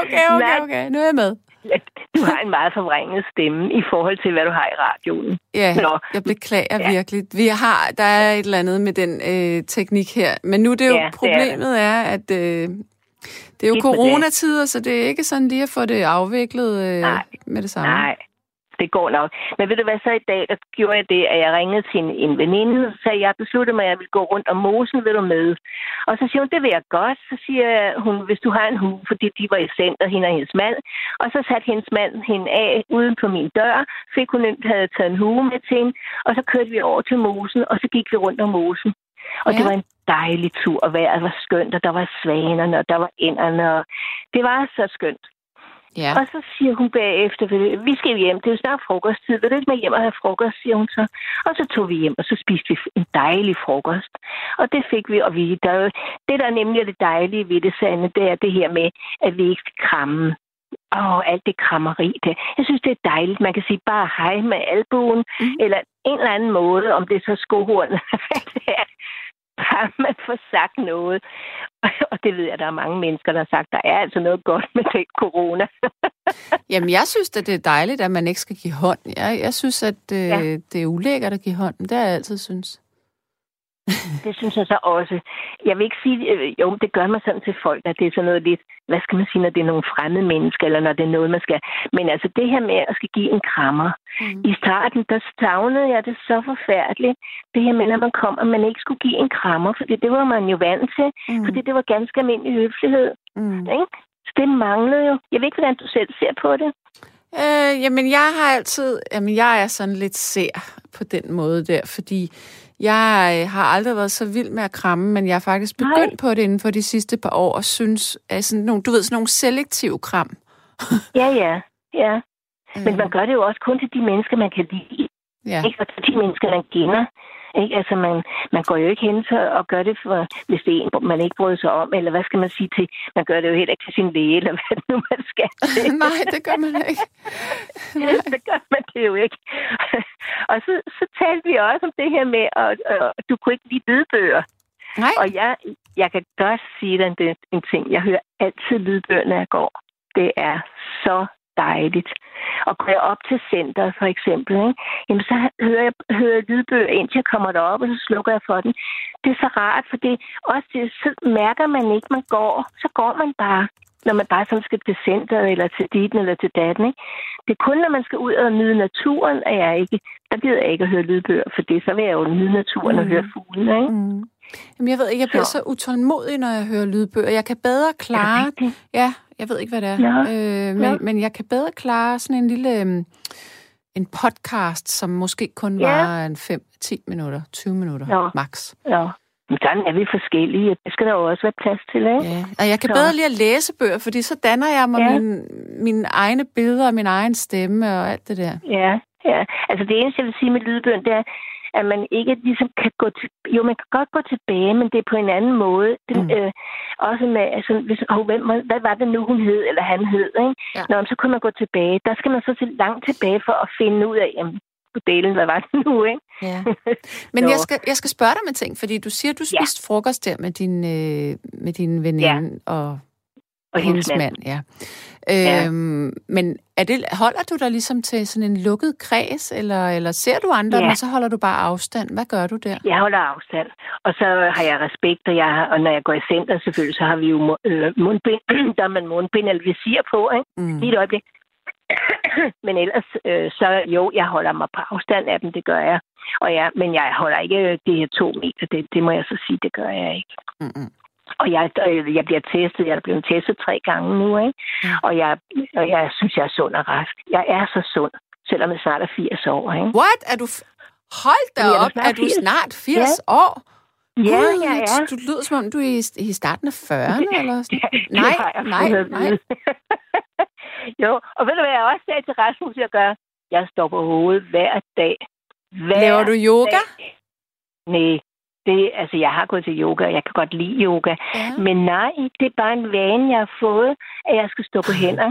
Okay, okay, Nej. okay. Nu er jeg med. Du har en meget forvrænget stemme i forhold til, hvad du har i radioen. Ja, Nå. jeg beklager Ja. virkelig. Vi har, der er et eller andet med den øh, teknik her. Men nu er det jo, Ja, det er problemet er, at øh, det er jo Skidt med det. coronatider, så det er ikke sådan lige at få det afviklet øh, Nej. med det samme. Nej, det går nok. Men ved du hvad, så i dag, der gjorde jeg det, at jeg ringede til en, en veninde, og sagde, jeg besluttede mig, at jeg ville gå rundt om mosen, vil du med? Og så siger hun, det vil jeg godt. Så siger hun, hvis du har en hue, fordi de var i center, hende og hendes mand. Og så satte hendes mand hende af uden på min dør, fik hun havde taget en hue med til hende, og så kørte vi over til mosen, og så gik vi rundt om mosen. Og Ja. det var en dejlig tur, og vejret var skønt, og der var svanerne, og der var ænderne, og det var så skønt. Ja. Og så siger hun bagefter, "Vil- vi skal hjem, det er jo snart frokosttid, vil du ikke med hjem og have frokost, siger hun så. Og så tog vi hjem, og så spiste vi en dejlig frokost. Og det fik vi, og vi, der, er det der nemlig er det dejlige ved det, Sande, det er det her med, at vi ikke skal kramme. Åh, alt det krammeri det. Jeg synes, det er dejligt. Man kan sige bare hej med albuen, mm. eller en eller anden måde, om det er så skohorn, hvad det er. Bare man får sagt noget. Og det ved jeg, der er mange mennesker, der har sagt, der er altså noget godt med den corona. Jamen, jeg synes, at det er dejligt, at man ikke skal give hånd. Jeg, jeg synes, at øh, Ja. det er ulækkert at give hånd. Det har jeg altid synes. Det synes jeg så også. Jeg vil ikke sige, øh, jo, det gør man sådan til folk, at det er sådan noget lidt, hvad skal man sige, når det er nogle fremmede mennesker, eller når det er noget, man skal. Men altså det her med at skal give en krammer. Mm. I starten, der savnede jeg det så forfærdeligt. Det her med, når man kom, at man ikke skulle give en krammer, fordi det var man jo vant til. Mm. Fordi det var ganske almindelig høflighed. Mm. Ikke? Så det manglede jo. Jeg ved ikke, hvordan du selv ser på det. Øh, jamen, jeg har altid... Jamen, jeg er sådan lidt sær på den måde der, fordi jeg øh, har aldrig været så vild med at kramme, men jeg har faktisk Nej. begyndt på det inden for de sidste par år, og synes, at sådan nogle, du ved, sådan nogle selektive kram. Ja, ja. ja. Men Øh, man gør det jo også kun til de mennesker, man kan lide. ja. Ikke? Og til de mennesker, man kender. Ikke? Altså, man, man går jo ikke hen til og gør det, for, hvis det er en, man ikke bryder sig om, eller hvad skal man sige til? Man gør det jo heller ikke til sin læge, eller hvad nu man skal. Nej, det gør man ikke. det gør man det jo ikke. og så, så talte vi også om det her med, at, at du kunne ikke lide lydbøger. Nej. Og jeg, jeg kan godt sige dig en, en ting. Jeg hører altid lydbøger, når jeg går. Det er så dejligt. Og går jeg op til centret, for eksempel, ikke? Jamen, så hører jeg, hører lydbøger, indtil jeg kommer derop, og så slukker jeg for den. Det er så rart, for det, også det, så mærker man ikke, man går. Så går man bare, når man bare sådan skal til centret, eller til ditten, eller til datten. Ikke? Det er kun, når man skal ud og nyde naturen, at jeg ikke, der gider jeg ikke at høre lydbøger, for det så vil jeg jo nyde naturen mm. og Mm. høre fuglene. Ikke? Mm. Jamen, jeg ved ikke, jeg bliver så. Så. utålmodig, når jeg hører lydbøger. Jeg kan bedre klare... rigtigt? Ja, jeg ved ikke, hvad det er. Nå. Øh, men, Nå. men jeg kan bedre klare sådan en lille... øhm, en podcast, som måske kun Ja. var en 5-10 minutter, 20 minutter Nå. max. Ja. Men sådan er vi forskellige. Det skal der jo også være plads til, ikke? Ja. Og jeg kan Så. bedre lide at læse bøger, fordi så danner jeg mig Ja. ja. mine, mine egne billeder og min egen stemme og alt det der. Ja, ja. Altså det eneste, jeg vil sige med lydbøgen, det er, at man ikke ligesom kan gå til... Jo, man kan godt gå tilbage, men det er på en anden måde. Den, Mm. øh, også med, altså, hvis, oh, hvem, hvad var det nu, hun hed, eller han hed, ikke? Ja. Nå, så kunne man gå tilbage. Der skal man så til langt tilbage for at finde ud af, jamen, delen, hvad var det nu, ikke? Ja. Men jeg skal, jeg skal spørge dig med ting, fordi du siger, du Ja. spiste frokost der med din, øh, med din veninde ja. og, Og hendes mand. Ja. Øhm, Men er det, holder du dig ligesom til sådan en lukket kreds, eller, eller ser du andre, Ja. men så holder du bare afstand? Hvad gør du der? Jeg holder afstand. Og så har jeg respekt, og, jeg, har- og når jeg går i center selvfølgelig, så har vi jo mu- øh, mundbind. der er man mundbind eller visir på, ikke? Mm. Lige et øjeblik. men ellers, øh, så jo, jeg holder mig på afstand af dem, det gør jeg. Og jeg, men jeg holder ikke de her to meter, det, det må jeg så sige, det gør jeg ikke. Mm-mm. Og jeg, jeg bliver testet, jeg er blevet testet tre gange nu, ikke? Ja. Og, jeg, og jeg synes, jeg er sund og rask. Jeg er så sund, selvom jeg snart er 80 år, ikke? What? Er du... F- Hold da op, er du 80. snart 80 Ja. år? Ja, Gud, jeg er. Du lyder, som om du er i, i starten af 40'erne, eller sådan. Det Nej, nej, nej. jo, og ved du hvad jeg også sagde til Rasmus, jeg gør? Jeg står på hovedet hver dag. Hver Laver du yoga? dag. Nej, det, altså jeg har gået til yoga, og jeg kan godt lide yoga. Ja. Men nej, det er bare en vane, jeg har fået, at jeg skal stå på hænder.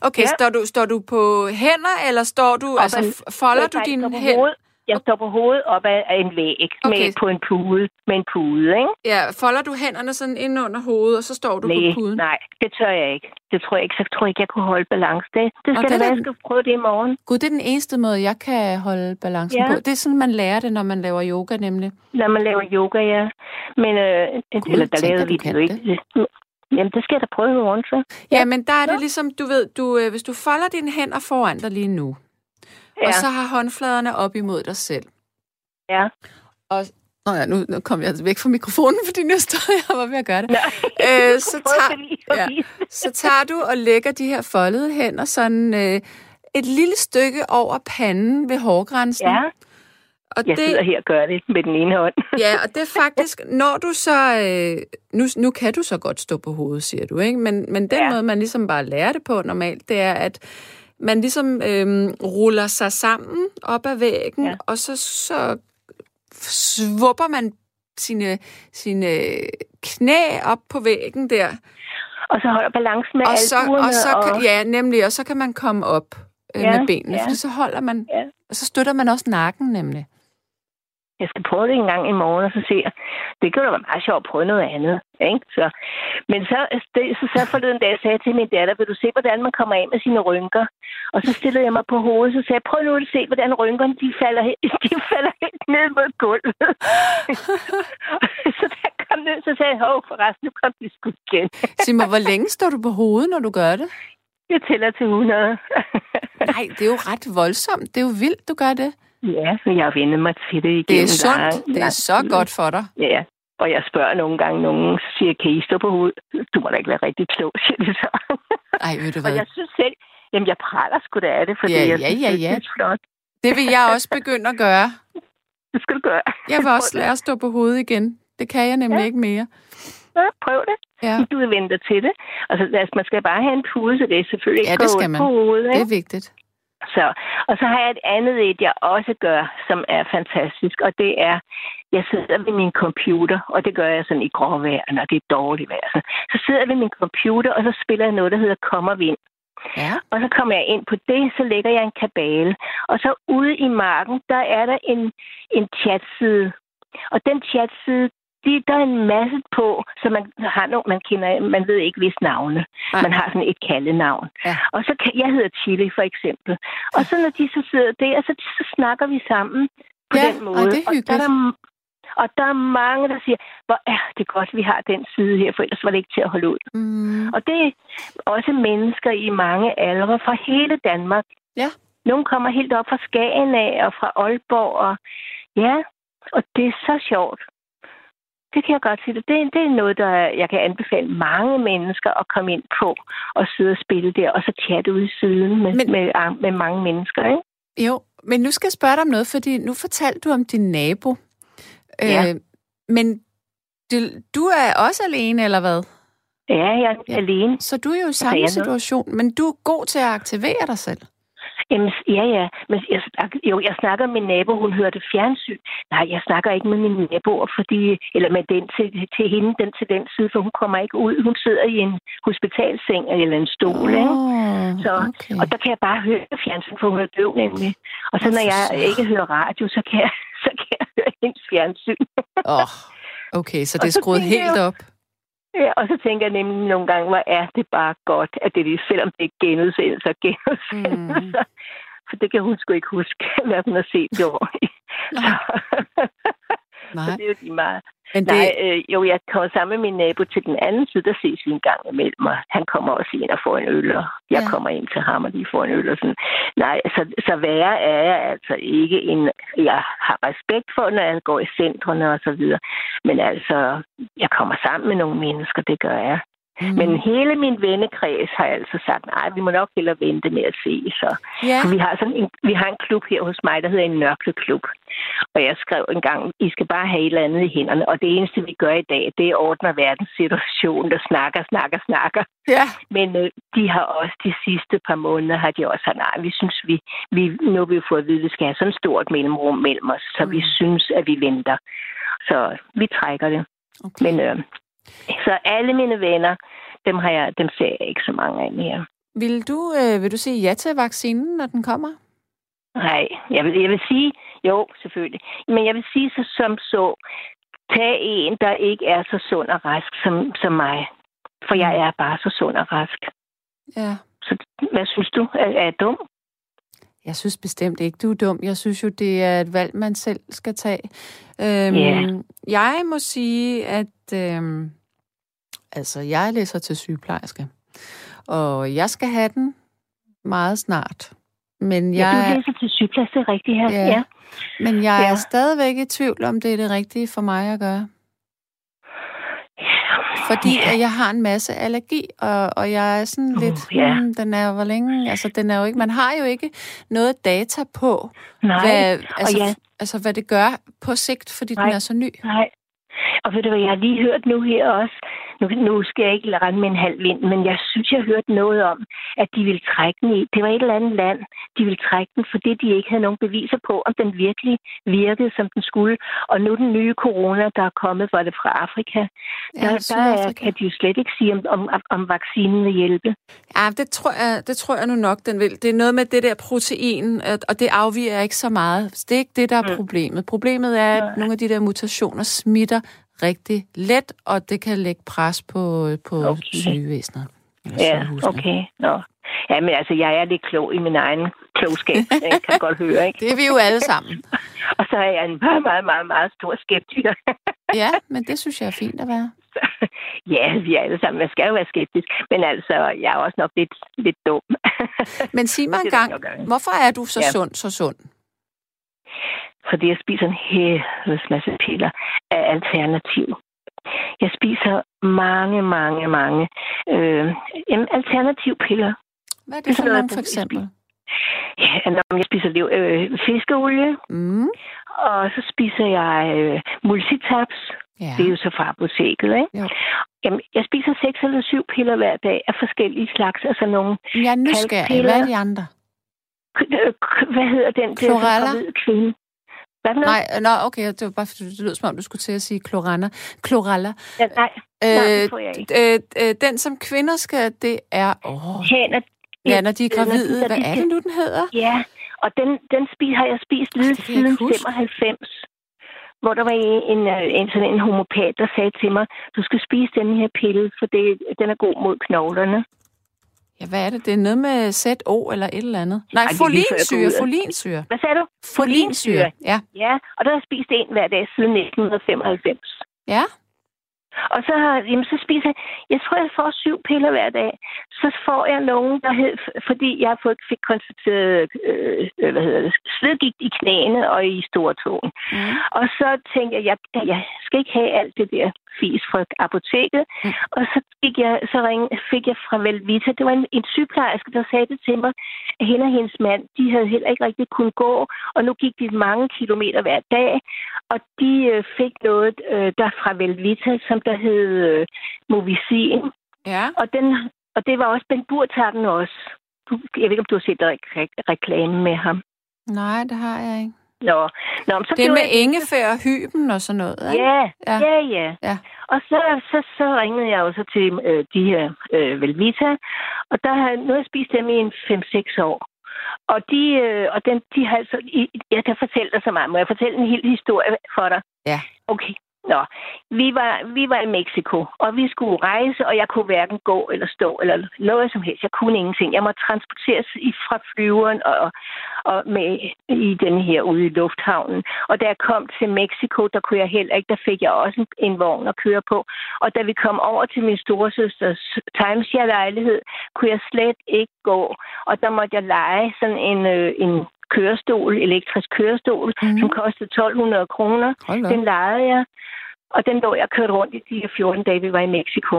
Okay, Ja. står, du, står du på hænder, eller står du, Op altså folder du dine hænder? Jeg står på hovedet op af en væg Okay. med, på en pude. Med en pude, ikke? Ja, folder du hænderne sådan ind under hovedet, og så står du nej, på puden? nej, det tør jeg ikke. Det tror jeg ikke. Så tror jeg ikke, jeg kunne holde balance. Det, det skal det være, jeg skal prøve det i morgen. Gud, det er den eneste måde, jeg kan holde balancen Ja. på. Det er sådan, man lærer det, når man laver yoga, nemlig. Når man laver yoga, ja. Men øh, Gud, eller der lavede vi det jo ikke. Jamen, det skal jeg da prøve i morgen, så. Ja, men der er det Ja. ligesom, du ved, du, øh, hvis du folder dine hænder foran dig lige nu, Ja, og så har håndfladerne op imod dig selv. ja. Og, nå ja, nu, nu kom jeg altså væk fra mikrofonen, fordi nu stod jeg var ved at gøre det. Nå, Øh, så, tager, det ja, så tager du og lægger de her foldede hænder sådan øh, et lille stykke over panden ved hårgrænsen. Ja, og jeg sidder her og gør det med den ene hånd. Ja, og det er faktisk, når du så... Øh, nu, nu kan du så godt stå på hovedet, siger du, ikke? Men, men den. Ja. måde, man ligesom bare lærer det på normalt, det er, at man ligesom øh, ruller sig sammen op ad væggen, ja. Og så, så svupper man sine, sine knæ op på væggen der. Og så holder balancen med Og så, og så kan, ja, nemlig, og så kan man komme op øh, Ja, med benene, ja. for så holder man, Ja. og så støtter man også nakken nemlig. Jeg skal prøve det en gang i morgen, og så se. Det kunne da være meget sjovt at prøve noget andet. Ikke? Så, men så, det, så, så forleden dag sagde jeg til min datter, vil du se, hvordan man kommer af med sine rynker? Og så stillede jeg mig på hovedet, så sagde jeg, prøv nu at se, hvordan rynkerne de falder, de falder helt ned mod gulvet. så jeg kom ned, så sagde jeg, hov, forresten, nu kom de sgu igen. Sig mig, hvor længe står du på hovedet, når du gør det? Jeg tæller til 100. Nej, det er jo ret voldsomt. Det er jo vildt, du gør det. Ja, men jeg har vendt mig til det igen. Det er sundt. Det er så godt for dig. Ja, og jeg spørger nogle gange nogen, så siger kan I stå på hovedet? Du må da ikke være rigtig klog, siger de så. Ej, ved du og hvad? jeg synes selv, jamen jeg praler sgu da af det, for Ja, jeg ja, synes, ja, det ja. er flot. Det vil jeg også begynde at gøre. Det skal du gøre. Jeg vil også lære at stå på hovedet igen. Det kan jeg nemlig Ja. ikke mere. Ja, prøv det. Ja, Du vil vente dig til det. Altså, altså, man skal bare have en pude, så det er selvfølgelig Ja, ikke det gå skal man. på hovedet. det Ikke? er vigtigt. Så, og så har jeg et andet et, jeg også gør, som er fantastisk, og det er, jeg sidder ved min computer, og det gør jeg sådan i gråvejr, når det er dårligt vejr. Så, så sidder jeg ved min computer, og så spiller jeg noget, der hedder Kom og Vind. Ja. Og så kommer jeg ind på det, så lægger jeg en kabale. Og så ude i marken, der er der en, en chatside. Og den chatside, de, der er en masse på, så man har nogle, man kender, man ved ikke hvis navne. Nej. Man har sådan et kaldenavn. Ja. Og så kan, jeg hedder Chili for eksempel. Og så når de så sidder der, så, så snakker vi sammen på Ja, den måde. ej, det er Og der er hyggeligt. der, og der er mange, der siger, hvor er det godt, vi har den side her, for ellers var det ikke til at holde ud. Mm. Og det er også mennesker i mange aldre fra hele Danmark. Ja. Nogle kommer helt op fra Skagen af og fra Aalborg. Og, ja, og det er så sjovt. Det kan jeg godt sige. Det, det er noget, der jeg kan anbefale mange mennesker at komme ind på og sidde og spille der, og så chatte ude i siden med, Men- med, med, med mange mennesker. Ikke? Jo, men nu skal jeg spørge dig om noget, fordi nu fortalte du om din nabo. Ja. Øh, men du, du er også alene, eller hvad? Ja, jeg er Ja. alene. Så du er jo i samme jeg noget? situation, men du er god til at aktivere dig selv. Jamen, ja, ja. Men jeg, jo, jeg snakker med min nabo, hun hørte fjernsyn. Nej, jeg snakker ikke med mine naboer, fordi, eller med den til, til hende, den til den side, for hun kommer ikke ud. Hun sidder i en hospitalseng eller en stol, ikke? Åh, Så, okay. Og der kan jeg bare høre fjernsyn, for hun er døv nemlig. Og så når jeg ikke hører radio, så kan jeg, så kan jeg høre hendes fjernsyn. Åh, okay, så det er skruet helt op. Ja, og så tænker jeg nemlig nogle gange, hvor er det bare godt, at det er, selvom det er genudsendelser og genudsendelser. Mm. For det kan hun sgu ikke huske, hvad hun har set i år. Nej. Så det er jo lige meget. Men det, Nej, øh, jo, jeg kommer sammen med min nabo til den anden side, der ses vi en gang imellem, og han kommer også ind og får en øl, og jeg Ja. kommer ind til ham, og de får en øl og sådan. Nej, så, så værre er jeg altså ikke en... Jeg har respekt for, når jeg går i centrene og så videre, men altså, jeg kommer sammen med nogle mennesker, det gør jeg. Mm, Men hele min vennekreds har altså sagt, nej, vi må nok hellere vente med at se. Så. ja, For vi har, sådan en, vi har en klub her hos mig, der hedder en nørkleklub. Og jeg skrev engang, I skal bare have et eller andet i hænderne. Og det eneste, vi gør i dag, det er ordner verdenssituationen, der snakker, snakker, snakker. ja, Men øh, de har også de sidste par måneder, har de også sagt, nej, vi synes, vi, vi nu har vi fået at vide, at vi skal have sådan et stort mellemrum mellem os, så mm. vi synes, at vi venter. Så vi trækker det. okay. Men øh, så alle mine venner, dem, har jeg, dem ser jeg ikke så mange af mere. Vil du, øh, vil du sige ja til vaccinen, når den kommer? Nej, jeg vil, jeg vil sige, jo, selvfølgelig. Men jeg vil sige så som så, tag en, der ikke er så sund og rask som, som mig. For jeg er bare så sund og rask. Ja. Så hvad synes du? Er, er jeg dum? Jeg synes bestemt ikke, du er dum. Jeg synes jo, det er et valg, man selv skal tage. Øhm, Ja. Jeg må sige, at øhm, altså, jeg læser til sygeplejerske, og jeg skal have den meget snart. Men Ja, du jeg, læser til sygeplejerske, det er rigtigt her. Ja. Ja. men jeg er Ja. stadigvæk i tvivl om, det er det rigtige for mig at gøre. Fordi at jeg har en masse allergi, og, og jeg er sådan Uh, lidt, ja. hmm, den er jo hvor længe, altså den er jo ikke, man har jo ikke noget data på, Nej, hvad, altså, ja. altså, hvad det gør på sigt, fordi. Nej. den er så ny. nej. Og ved du hvad, jeg har lige hørt nu her også, nu, nu skal jeg ikke rende med en halv vind, men jeg synes, jeg har hørt noget om, at de ville trække den i. Det var et eller andet land, de ville trække den, fordi de ikke havde nogen beviser på, om den virkelig virkede, som den skulle. Og nu den nye corona, der er kommet, var det fra Afrika, Ja, der, der er, kan de jo slet ikke sige, om, om, om vaccinen vil hjælpe. Ja, det tror, jeg, det tror jeg nu nok, den vil. Det er noget med det der protein, og det afviger ikke så meget. Det er ikke det, der er Mm. problemet. Problemet er, at nogle af de der mutationer smitter rigtig let, og det kan lægge pres på, på Okay. sygevæsenet. Ja, okay. Nå. Ja, men altså, jeg er lidt klog i min egen klogskab, jeg kan godt høre, ikke? Det er vi jo alle sammen. Og så er jeg en meget, meget, meget, meget stor skeptiker. Ja, men det synes jeg er fint at være. ja, vi er alle sammen. Man skal jo være skeptisk. Men altså, jeg er også nok lidt, lidt dum. Men sig mig nogle gange. hvorfor er du så Ja. sund, så sund? Fordi jeg spiser en helvedes masse piller af alternativ. Jeg spiser mange, mange, mange øh, jamen, alternativpiller. Hvad er Det det er for nogle, for eksempel? Ja, når jeg spiser liv, øh, fiskeolie, Mm. og så spiser jeg øh, multitaps. Ja. Det er jo så fra apoteket, ikke? Jo. Jamen, jeg spiser seks eller syv piller hver dag af forskellige slags. Altså nogle... Jeg er nysgerrig. Hvad er de andre? øh, Hvad hedder den? der Chlorella? gravide kvinde? Hvad for noget? Nej, nå, okay, det var bare fordi, det lød som om, du skulle til at sige chlorella. Chlorella. Ja, nej, nej, det får jeg ikke. øh, øh, den, som kvinder skal, det er... Åh, Hænder, ja, når de er gravide. Hvad er det nu, den hedder? Ja, og den, den spis, har jeg spist lige siden huske. 95. Hvor der var en, en, øh, en, sådan en homopat, der sagde til mig, du skal spise den her pille, for det, den er god mod knoglerne. Ja, hvad er det? Det er noget med ZO eller et eller andet. Nej, Ej, folinsyre, folinsyre. Hvad sagde du? Folinsyre, ja. Ja, og der har jeg spist en hver dag siden 1995. Ja, Og så, har, jamen, så spiser jeg, jeg tror, jeg får syv piller hver dag. Så får jeg nogen, der hed, fordi jeg har fået, fik konstateret, øh, øh, hvad hedder det, slidgigt i knæene og i stortåen. mm. Og så tænkte jeg, jeg, jeg skal ikke have alt det der fis fra apoteket. Mm. Og så, gik jeg, så ring, fik jeg fra Velvita, det var en, en sygeplejerske, der sagde det til mig, at hende og hendes mand, de havde heller ikke rigtig kunnet gå, og nu gik de mange kilometer hver dag, og de øh, fik noget øh, der fra Velvita, som der hed øh, Movicin, ja. og, den, og det var også Ben Burtakken også. Du, jeg ved ikke, om du har set re- re- reklame med ham. Nej, det har jeg ikke. Nå, Nå så Det er med jeg ingefær og hyben og sådan noget, ikke? Ja, Ja. ja, ja. Ja. Og så, så, så ringede jeg jo så til øh, de her øh, Velvita, og der har, nu har jeg spist dem i en 5-6 år. Og, de, øh, og den, de har altså... Jeg kan fortælle dig så meget. Må jeg fortælle en hel historie for dig? Ja. Okay. Nå, vi var, vi var i Mexico, og vi skulle rejse, og jeg kunne hverken gå eller stå eller noget som helst. Jeg kunne ingenting. Jeg måtte transporteres fra flyveren og, og med i den her ude i lufthavnen. Og da jeg kom til Mexico, der kunne jeg heller ikke, der fik jeg også en, en vogn at køre på. Og da vi kom over til min storesøsters timeshare-lejlighed, kunne jeg slet ikke gå. Og der måtte jeg lege sådan en, øh, en kørestol, elektrisk kørestol, mm. som kostede 1200 kroner. Den lejede jeg, og den lå jeg kørt rundt i de 14 dage, vi var i Mexico.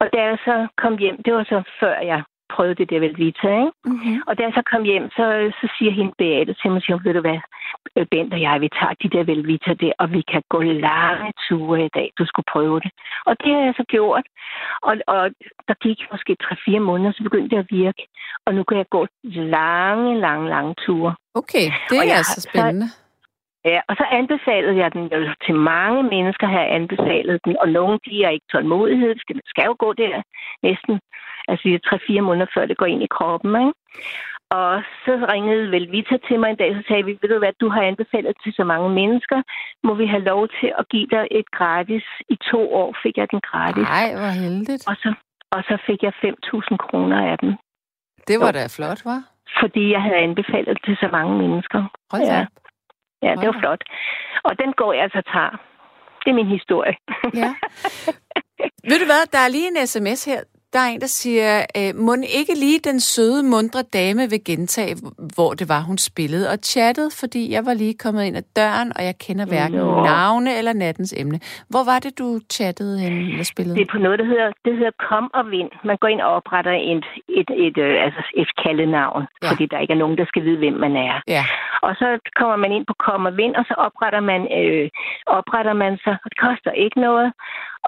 Og da jeg så kom hjem, det var så før jeg prøvede det der Velvita, ikke? Mm-hmm. Og da jeg så kom hjem, så, så siger hende Beate til mig, siger, ved du hvad, øh, Bent og jeg, vi tager de der Velvita der, og vi kan gå lange ture i dag. Du skulle prøve det. Og det har jeg så gjort. Og, og der gik måske 3-4 måneder, så begyndte det at virke. Og nu kan jeg gå lange, lange, lange ture. Okay, det er altså spændende. Så, Ja, og så anbefalede jeg den jo til mange mennesker, har anbefalet den, og nogle de er ikke tålmodighed, det skal jo gå der næsten, altså tre-fire måneder før det går ind i kroppen, ikke? Og så ringede Velvita til mig en dag, så sagde vi, ved du hvad, du har anbefalet til så mange mennesker, må vi have lov til at give dig et gratis. I to år fik jeg den gratis. Nej, hvor heldigt. Og så, og så fik jeg 5.000 kroner af den. Det var da flot, var? Fordi jeg havde anbefalet til så mange mennesker. Hold ja. Ja, det var flot. Og den går jeg altså tager. Det er min historie. Ja. Ved du hvad, der er lige en sms her. Der er en, der siger, øh, må ikke lige den søde, mundre dame vil gentage, hvor det var, hun spillede og chattede, fordi jeg var lige kommet ind ad døren, og jeg kender hverken Nå. navne eller nattens emne. Hvor var det, du chattede hen eller spillede? Det er på noget, der hedder, det hedder Kom og Vind. Man går ind og opretter et, et, et, et, altså et kaldenavn, ja. fordi der ikke er nogen, der skal vide, hvem man er. Ja. Og så kommer man ind på Kom og Vind, og så opretter man, øh, opretter man sig, det koster ikke noget.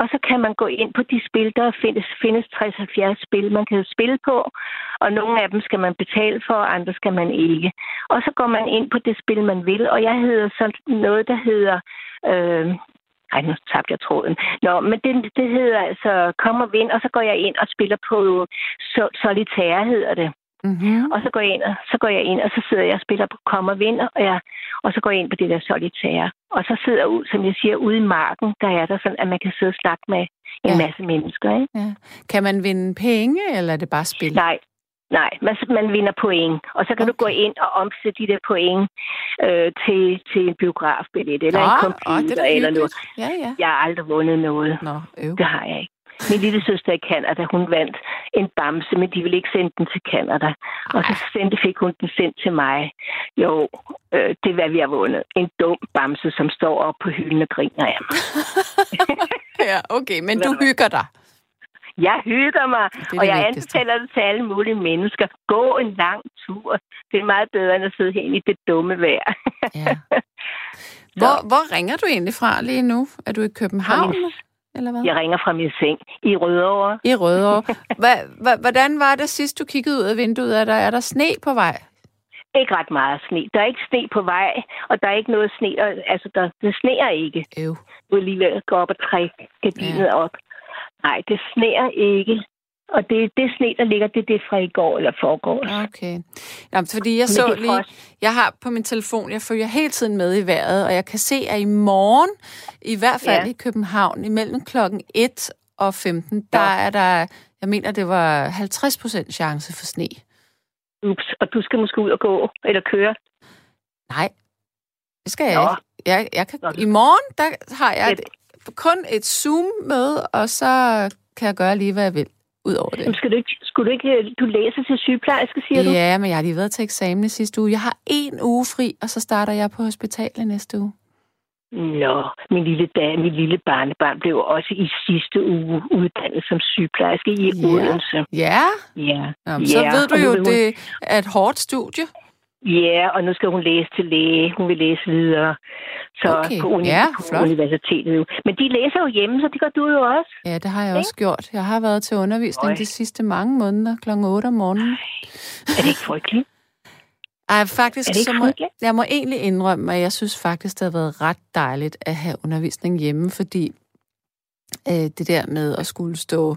Og så kan man gå ind på de spil, der findes, findes 60-70 spil, man kan spille på. Og nogle af dem skal man betale for, og andre skal man ikke. Og så går man ind på det spil, man vil. Og jeg hedder sådan noget, der hedder... Øh, ej, nu tabte jeg tråden. Nå, men det, det hedder altså Kom og Vind, og så går jeg ind og spiller på øh, Solitaire, hedder det. Mm-hmm. Og så går, jeg ind, og, så går jeg ind, og så sidder jeg og spiller på Kom og Vind, og, jeg, og så går jeg ind på det der solitaire. Og så sidder jeg, ud, som jeg siger, ude i marken, der er der sådan, at man kan sidde og snakke med en ja. masse mennesker. Ikke? Ja. Kan man vinde penge, eller er det bare spil? Nej, Nej, man, man vinder point, og så kan okay. du gå ind og omsætte de der point øh, til, til en biografbillet eller ah, en computer oh, eller noget. Ja, ja. Jeg har aldrig vundet noget. Nå, øv. Det har jeg ikke. Min lille søster i Canada, hun vandt en bamse, men de ville ikke sende den til Canada. Og så sendte, fik hun den sendt til mig. Jo, øh, det er, hvad vi har vundet. En dum bamse, som står op på hylden og griner af mig. ja, okay, men du hygger dig. Jeg hygger mig, det det og jeg vigtigste. anbefaler det til alle mulige mennesker. Gå en lang tur. Det er meget bedre, end at sidde herinde i det dumme vejr. ja. Hvor, hvor ringer du egentlig fra lige nu? Er du i København? Eller hvad? Jeg ringer fra min seng i Rødovre. I Rødovre. Hva, hvordan var det sidst, du kiggede ud af vinduet? Er der, er der sne på vej? Ikke ret meget sne. Der er ikke sne på vej, og der er ikke noget sne. Altså, der, det sneer ikke. Øv. Du er lige ved at gå op og trække gardinet ja. op. Nej, det sneer ikke. Og det, det sne, der ligger, det er det fra i går eller forgår. Okay. Jamen, fordi jeg så lige, jeg har på min telefon, jeg følger hele tiden med i vejret, og jeg kan se, at i morgen, i hvert fald ja. i København, imellem klokken 1 og 15, ja. der er der, jeg mener, det var 50 procent chance for sne. Ups, og du skal måske ud og gå, eller køre? Nej, det skal jeg Nå. ikke. Jeg, jeg kan, I morgen, der har jeg et, kun et Zoom-møde, og så kan jeg gøre lige, hvad jeg vil ud over det. Jamen, skal du ikke, skulle du ikke, øh, du læser til sygeplejerske, siger ja, du? Ja, men jeg har lige været til eksamen sidste uge. Jeg har en uge fri, og så starter jeg på hospitalet næste uge. Nå, min lille, dag, min lille barnebarn blev også i sidste uge uddannet som sygeplejerske i ja. Odense. Ja? Ja. Jamen, så ja. ved du jo, det er et hårdt studie. Ja, og nu skal hun læse til læge. Hun vil læse videre. Så okay. på, uni- ja, på universitetet. Men de læser jo hjemme, så det gør du jo også. Ja, det har jeg okay? også gjort. Jeg har været til undervisning Øj. de sidste mange måneder kl. 8 om morgenen. Er det ikke frygteligt? Ej, faktisk, så må, jeg må egentlig indrømme, at jeg synes faktisk, det har været ret dejligt at have undervisning hjemme, fordi øh, det der med at skulle stå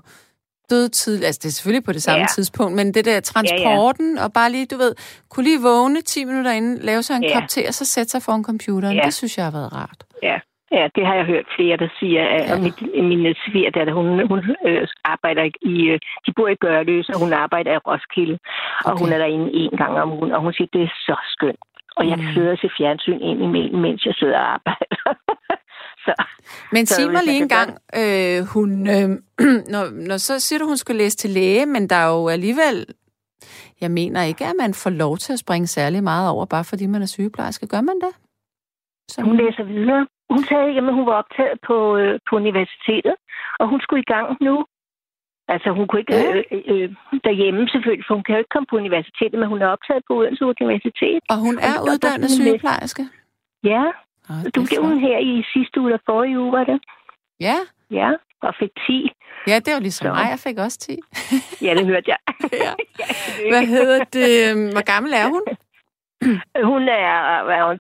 døde tidligt, altså det er selvfølgelig på det samme ja. tidspunkt, men det der transporten, ja, ja. og bare lige, du ved, kunne lige vågne 10 minutter inden, lave sig en ja. kop te, og så sætte sig foran computeren, ja. det synes jeg har været rart. Ja, Ja, det har jeg hørt flere, der siger. At Ja. ja. mit, min svigerdatter, hun, hun øh, arbejder i, øh, de bor i Gørløs, og hun arbejder i Roskilde. Og Okay. hun er derinde en gang om ugen, og hun siger, det er så skønt. Og jeg Mm. kan sidde og se fjernsyn ind imellem, mens jeg sidder og arbejder. så Men sig mig lige en gang, øh, hun, øh, når, når så siger du, hun skulle læse til læge, men der er jo alligevel, jeg mener ikke, at man får lov til at springe særlig meget over, bare fordi man er sygeplejerske. Gør man det? Så, hun læser videre. Hun sagde, at hun var optaget på, øh, på universitetet, og hun skulle i gang nu. Altså, hun kunne ikke Ja. øh, øh, derhjemme selvfølgelig, for hun kan jo ikke komme på universitetet, men hun er optaget på Odense Universitet. og hun er og uddannet sygeplejerske? Ja, Oh, du blev hun her i sidste uge, eller forrige uge, var det? Ja, Ja, og fik 10. ja, det jo ligesom Så. mig, jeg fik også 10. Ja, det hørte jeg. Ja. Hvad hedder det? øhm, Hvor gammel er hun? Hun er, er hun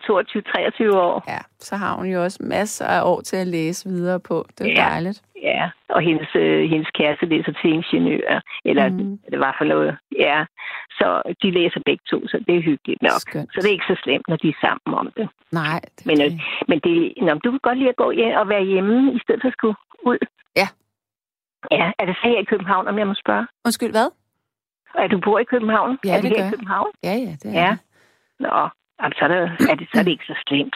22-23 år. Ja, så har hun jo også masser af år til at læse videre på. Det er Ja. dejligt. Ja, og hendes, øh, hendes kæreste læser til ingeniør, eller mm. det var for noget. Ja, så de læser begge to, så det er hyggeligt nok. Skønt. Så det er ikke så slemt, når de er sammen om det. Nej, det, Men, øh, det. men det, nå, du kan godt lide at gå hjem og være hjemme, i stedet for at skulle ud. Ja. Ja, er det så her i København, om jeg må spørge? Undskyld, hvad? Er du bor i København? Ja, er det det her gør i. København? Ja, ja, det er Ja. det. Nå, jamen, så, er det, er det, så er det ikke så slemt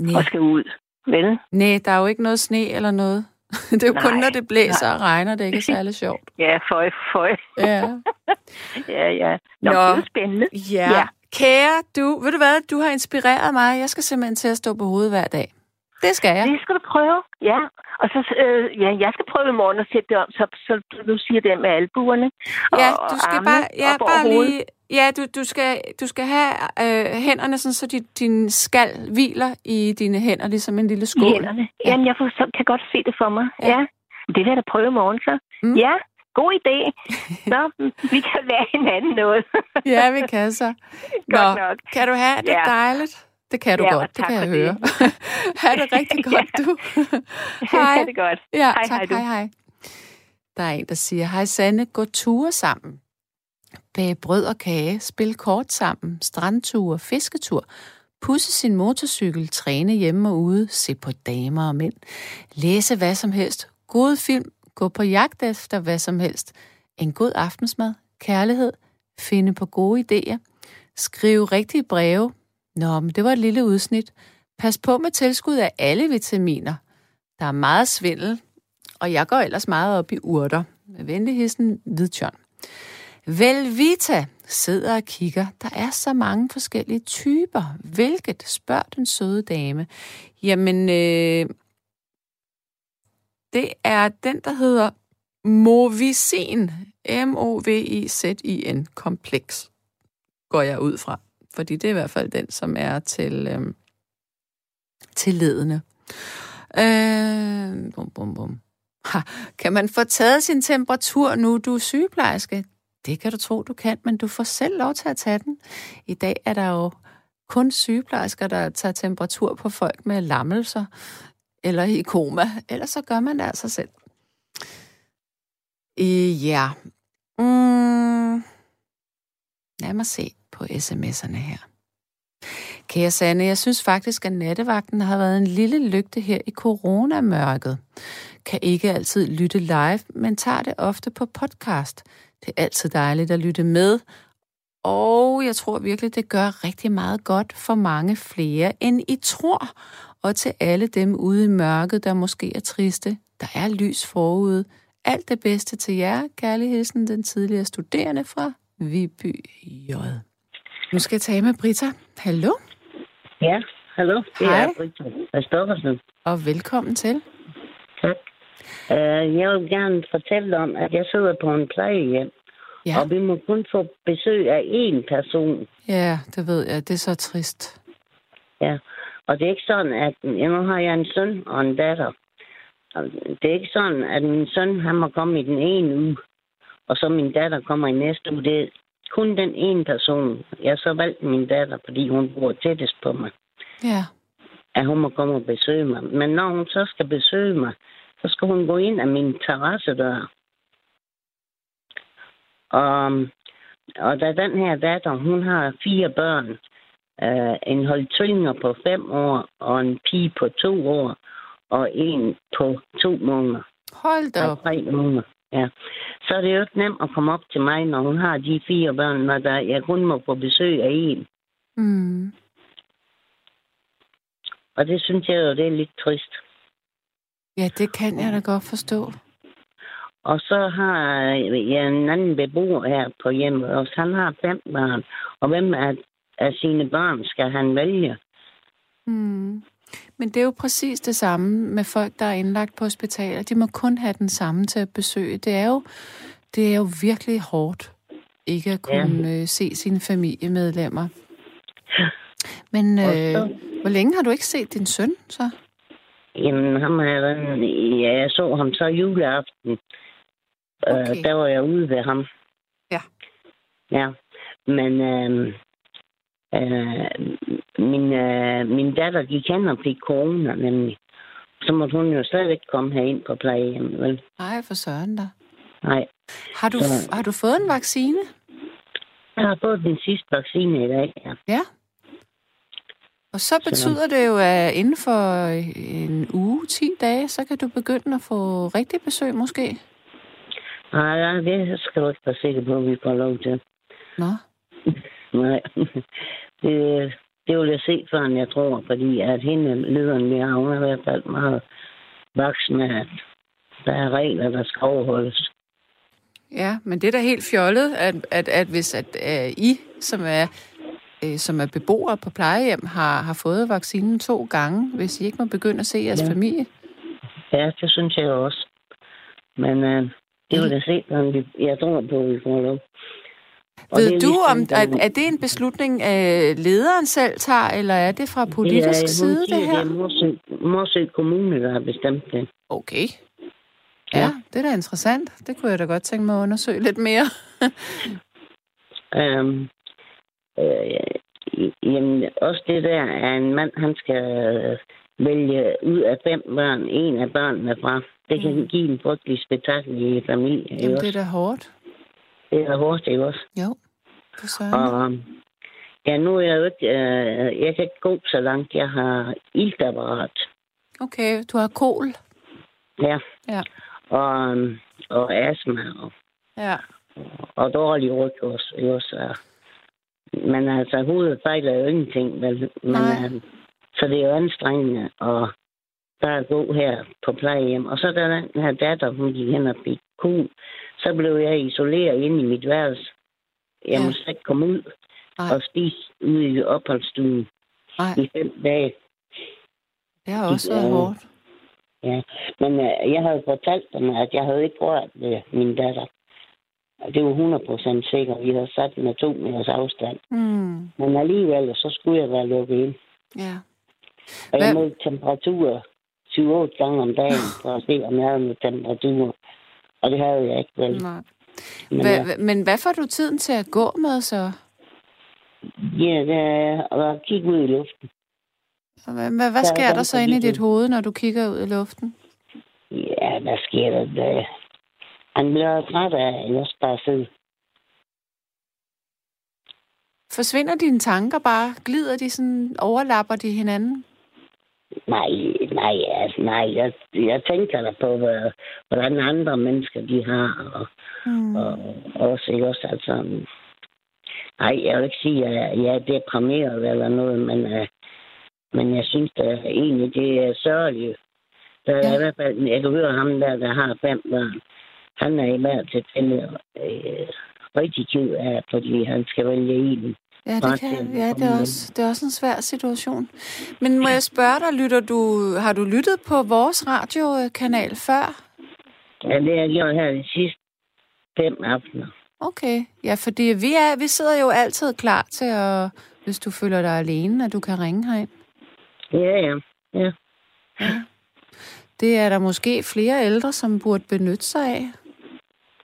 Nej. at skal ud. Vel? Nej, der er jo ikke noget sne eller noget. Det er jo kun, Nej, når det blæser og regner, det ikke er særlig sjovt. Ja, føj, føj. Ja. Ja, ja. Nå, Nå. det er spændende. ja. Ja. Kære du, ved du hvad, du har inspireret mig. Jeg skal simpelthen til at stå på hovedet hver dag. Det skal jeg. Det skal du prøve, ja. Og så, øh, ja, jeg skal prøve i morgen at sætte det om, så, så du siger det med albuerne. Ja, og du skal armene bare, ja, bare lige, ja, du, du, skal, du skal have øh, hænderne sådan, så din, din skal hviler i dine hænder, ligesom en lille I skål. hænderne. Ja. Ja. Jamen, jeg får, så, kan godt se det for mig. Ja. Ja. ja. Det vil jeg da prøve i morgen, så. Mm. Ja, god idé. Nå, vi kan lære hinanden noget. Ja, vi kan så. Nå, Godt nok. kan du have det Ja. dejligt? Det kan du Ja, godt, det kan jeg det. høre. ha' det rigtig godt, Ja. du. Ha' hej. det godt. Ja, Hej, tak, hej, du. hej, hej. Der er en, der siger, hej Sanne, gå ture sammen. Bag brød og kage, spil kort sammen, strandture, fisketur, pusse sin motorcykel, træne hjemme og ude, se på damer og mænd, læse hvad som helst, god film, gå på jagt efter hvad som helst, en god aftensmad, kærlighed, finde på gode idéer, skrive rigtige breve. Nå, men det var et lille udsnit. Pas på med tilskud af alle vitaminer. Der er meget svindel, og jeg går ellers meget op i urter. Med venligheden, Hvidtjørn. Velvita sidder og kigger. Der er så mange forskellige typer. Hvilket? spørger den søde dame. Jamen, øh, det er den, der hedder Movicin. M-O-V-I-Z-I-N. Kompleks. Går jeg ud fra. Fordi det er i hvert fald den, som er til, øh, til ledende. Øh, bum, bum, bum. Ha, kan man få taget sin temperatur nu, du er sygeplejerske? Det kan du tro, du kan, men du får selv lov til at tage den. I dag er der jo kun sygeplejersker, der tager temperatur på folk med lammelser eller i koma. Ellers så gør man det altså selv. Øh, ja. Mm. Lad mig se på sms'erne her. Kære Sanne, jeg synes faktisk, at nattevagten har været en lille lygte her i coronamørket. Kan ikke altid lytte live, men tager det ofte på podcast. Det er altid dejligt at lytte med, og jeg tror virkelig, det gør rigtig meget godt for mange flere, end I tror. Og til alle dem ude i mørket, der måske er triste. Der er lys forude. Alt det bedste til jer. Kærlig hilsen, den tidligere studerende fra Viby J. Nu skal jeg tale med Britta. Hallo, Ja, hallo. Det Hej. er Britta Christoffersen. og velkommen til. Tak. Uh, jeg vil gerne fortælle om, at jeg sidder på en plejehjem, Ja, og vi må kun få besøg af én person. ja det ved jeg. Det er så trist. Ja. Og det er ikke sådan, at ja, nu har jeg en søn og en datter. Det er ikke sådan, at min søn han må komme i den ene uge, og så min datter kommer i næste uge. Det er kun den ene person. Jeg så valgt min datter, fordi hun bor tættest på mig. Ja, at hun må komme og besøge mig. Men når hun så skal besøge mig, så skal hun gå ind af min terrassedør. Og, og da den her datter, hun har fire børn, øh, en hold tvillinger på fem år og en pige på to år, og en på to måneder. Hold da op. tre måneder. Ja. Så er det jo ikke nemt at komme op til mig, når hun har de fire børn, når der, jeg kun må få besøg af en. Mm. Og det synes jeg jo, det er lidt trist. Ja, det kan jeg da godt forstå. Og så har jeg en anden beboer her på hjemmet, og han har fem børn. Og hvem af, af sine børn skal han vælge? Mm. Men det er jo præcis det samme med folk, der er indlagt på hospitaler. De må kun have den samme til at besøge. Det er jo, det er jo virkelig hårdt ikke at kunne ja. øh, se sine familiemedlemmer. Men øh, hvor længe har du ikke set din søn så? Jamen, ham har jeg, ja, jeg så ham så juleaften. Okay. Øh, der var jeg ude ved ham. Ja. Ja, men øh, øh, min, øh, min datter, de kender fik corona nemlig. Så måtte hun jo slet ikke komme herind på plejehjem, vel? Nej, for søren da. Nej. Har du, Så- har du fået en vaccine? Jeg har fået den sidste vaccine i dag, ja. Ja. Og så betyder det jo, at inden for en uge, 10 dage, så kan du begynde at få rigtig besøg måske. Nej, ja, det skal du ikke være sikker på, at vi får lov til. Nå. Nej. Det, det vil jeg se, før jeg tror, fordi at hende, lederen, vi har, hun er i hvert fald meget voksen med, at der er regler, der skal overholdes. Ja, men det er da helt fjollet, at, at, at hvis at, uh, I, som er, uh, som er beboere på plejehjem, har, har fået vaccinen to gange, hvis I ikke må begynde at se jeres Ja. familie. Ja, det synes jeg også. Men øh, det vil jeg se, vi, jeg tror på, at vi får lov. Og Ved du, ligesom, om den- er, det en beslutning, uh, lederen selv tager, eller er det fra politisk det er, side, siger, det her? Det er Morsø, Morsø Kommune, der har bestemt det. Okay. Ja, Ja. det er da interessant. Det kunne jeg da godt tænke mig at undersøge lidt mere. Øhm, øh, jamen, også det der, at en mand, han skal øh, vælge ud af fem børn, en af børnene fra. Det kan Mm. give en frygtelig spektakel i familien. Jamen, også? det er da hårdt. Det er hårdt, ikke også? Jo, for søren. Og ja, nu er jeg jo ikke, øh, jeg kan ikke gå så langt. Jeg har iltapparat. Okay, du har kol. Ja. Ja. Og, øhm, og astma og, Ja. og dårlig ryg også. også? Og- Men altså, hovedet fejler jo ingenting. Vel? Men, øh, så det er jo anstrengende at bare gå her på plejehjem. Og så da den her datter, hun gik hen og fik kul, så blev jeg isoleret inde i mit værelse. Jeg Ja. måtte ikke komme ud Nej. og spise ude i opholdsstuen Nej, i fem dage. det har også været Ja. hårdt. Ja, men øh, jeg havde fortalt dem, at jeg havde ikke rørt ved min datter. Og det var 100% sikkert. Vi havde sat med to meters afstand. Mm. Men alligevel, så skulle jeg være lukket ind. Ja. Og jeg Hvad- målte temperaturer 7-8 gange om dagen, for at se, om jeg havde med temperaturer. Og det havde jeg ikke, vel? Nej. Men, Hva, ja, men hvad får du tiden til at gå med så? ja, at kigge ud i luften. Og Hvad, hvad, er sker der så inde i dit hoved, når du kigger ud i luften? Ja, hvad sker der? der? Han bliver træt af, jeg bare sidde. Forsvinder dine tanker bare? Glider de sådan, overlapper de hinanden? Nej, nej, altså, nej. Jeg, jeg tænker da på, hvad, hvordan andre mennesker de har, og, Mm. og også, ikke også, altså... Nej, jeg vil ikke sige, at jeg, jeg er deprimeret eller noget, men, uh, men jeg synes da egentlig, det er sørgeligt. Der er Ja. i hvert fald, jeg kan høre ham der, der har fem børn. Han er i hvert tilfælde øh, rigtig ked af, fordi han skal vælge en. Ja, det, kan, at ja det, er også, det er også en svær situation. Men må jeg spørge dig, lytter du, har du lyttet på vores radiokanal før? Ja, det har jeg gjort her de sidste fem aftener. Okay, ja, fordi vi, er, vi sidder jo altid klar til at, hvis du føler dig alene, at du kan ringe herind. Ja, ja. ja. Det er der måske flere ældre, som burde benytte sig af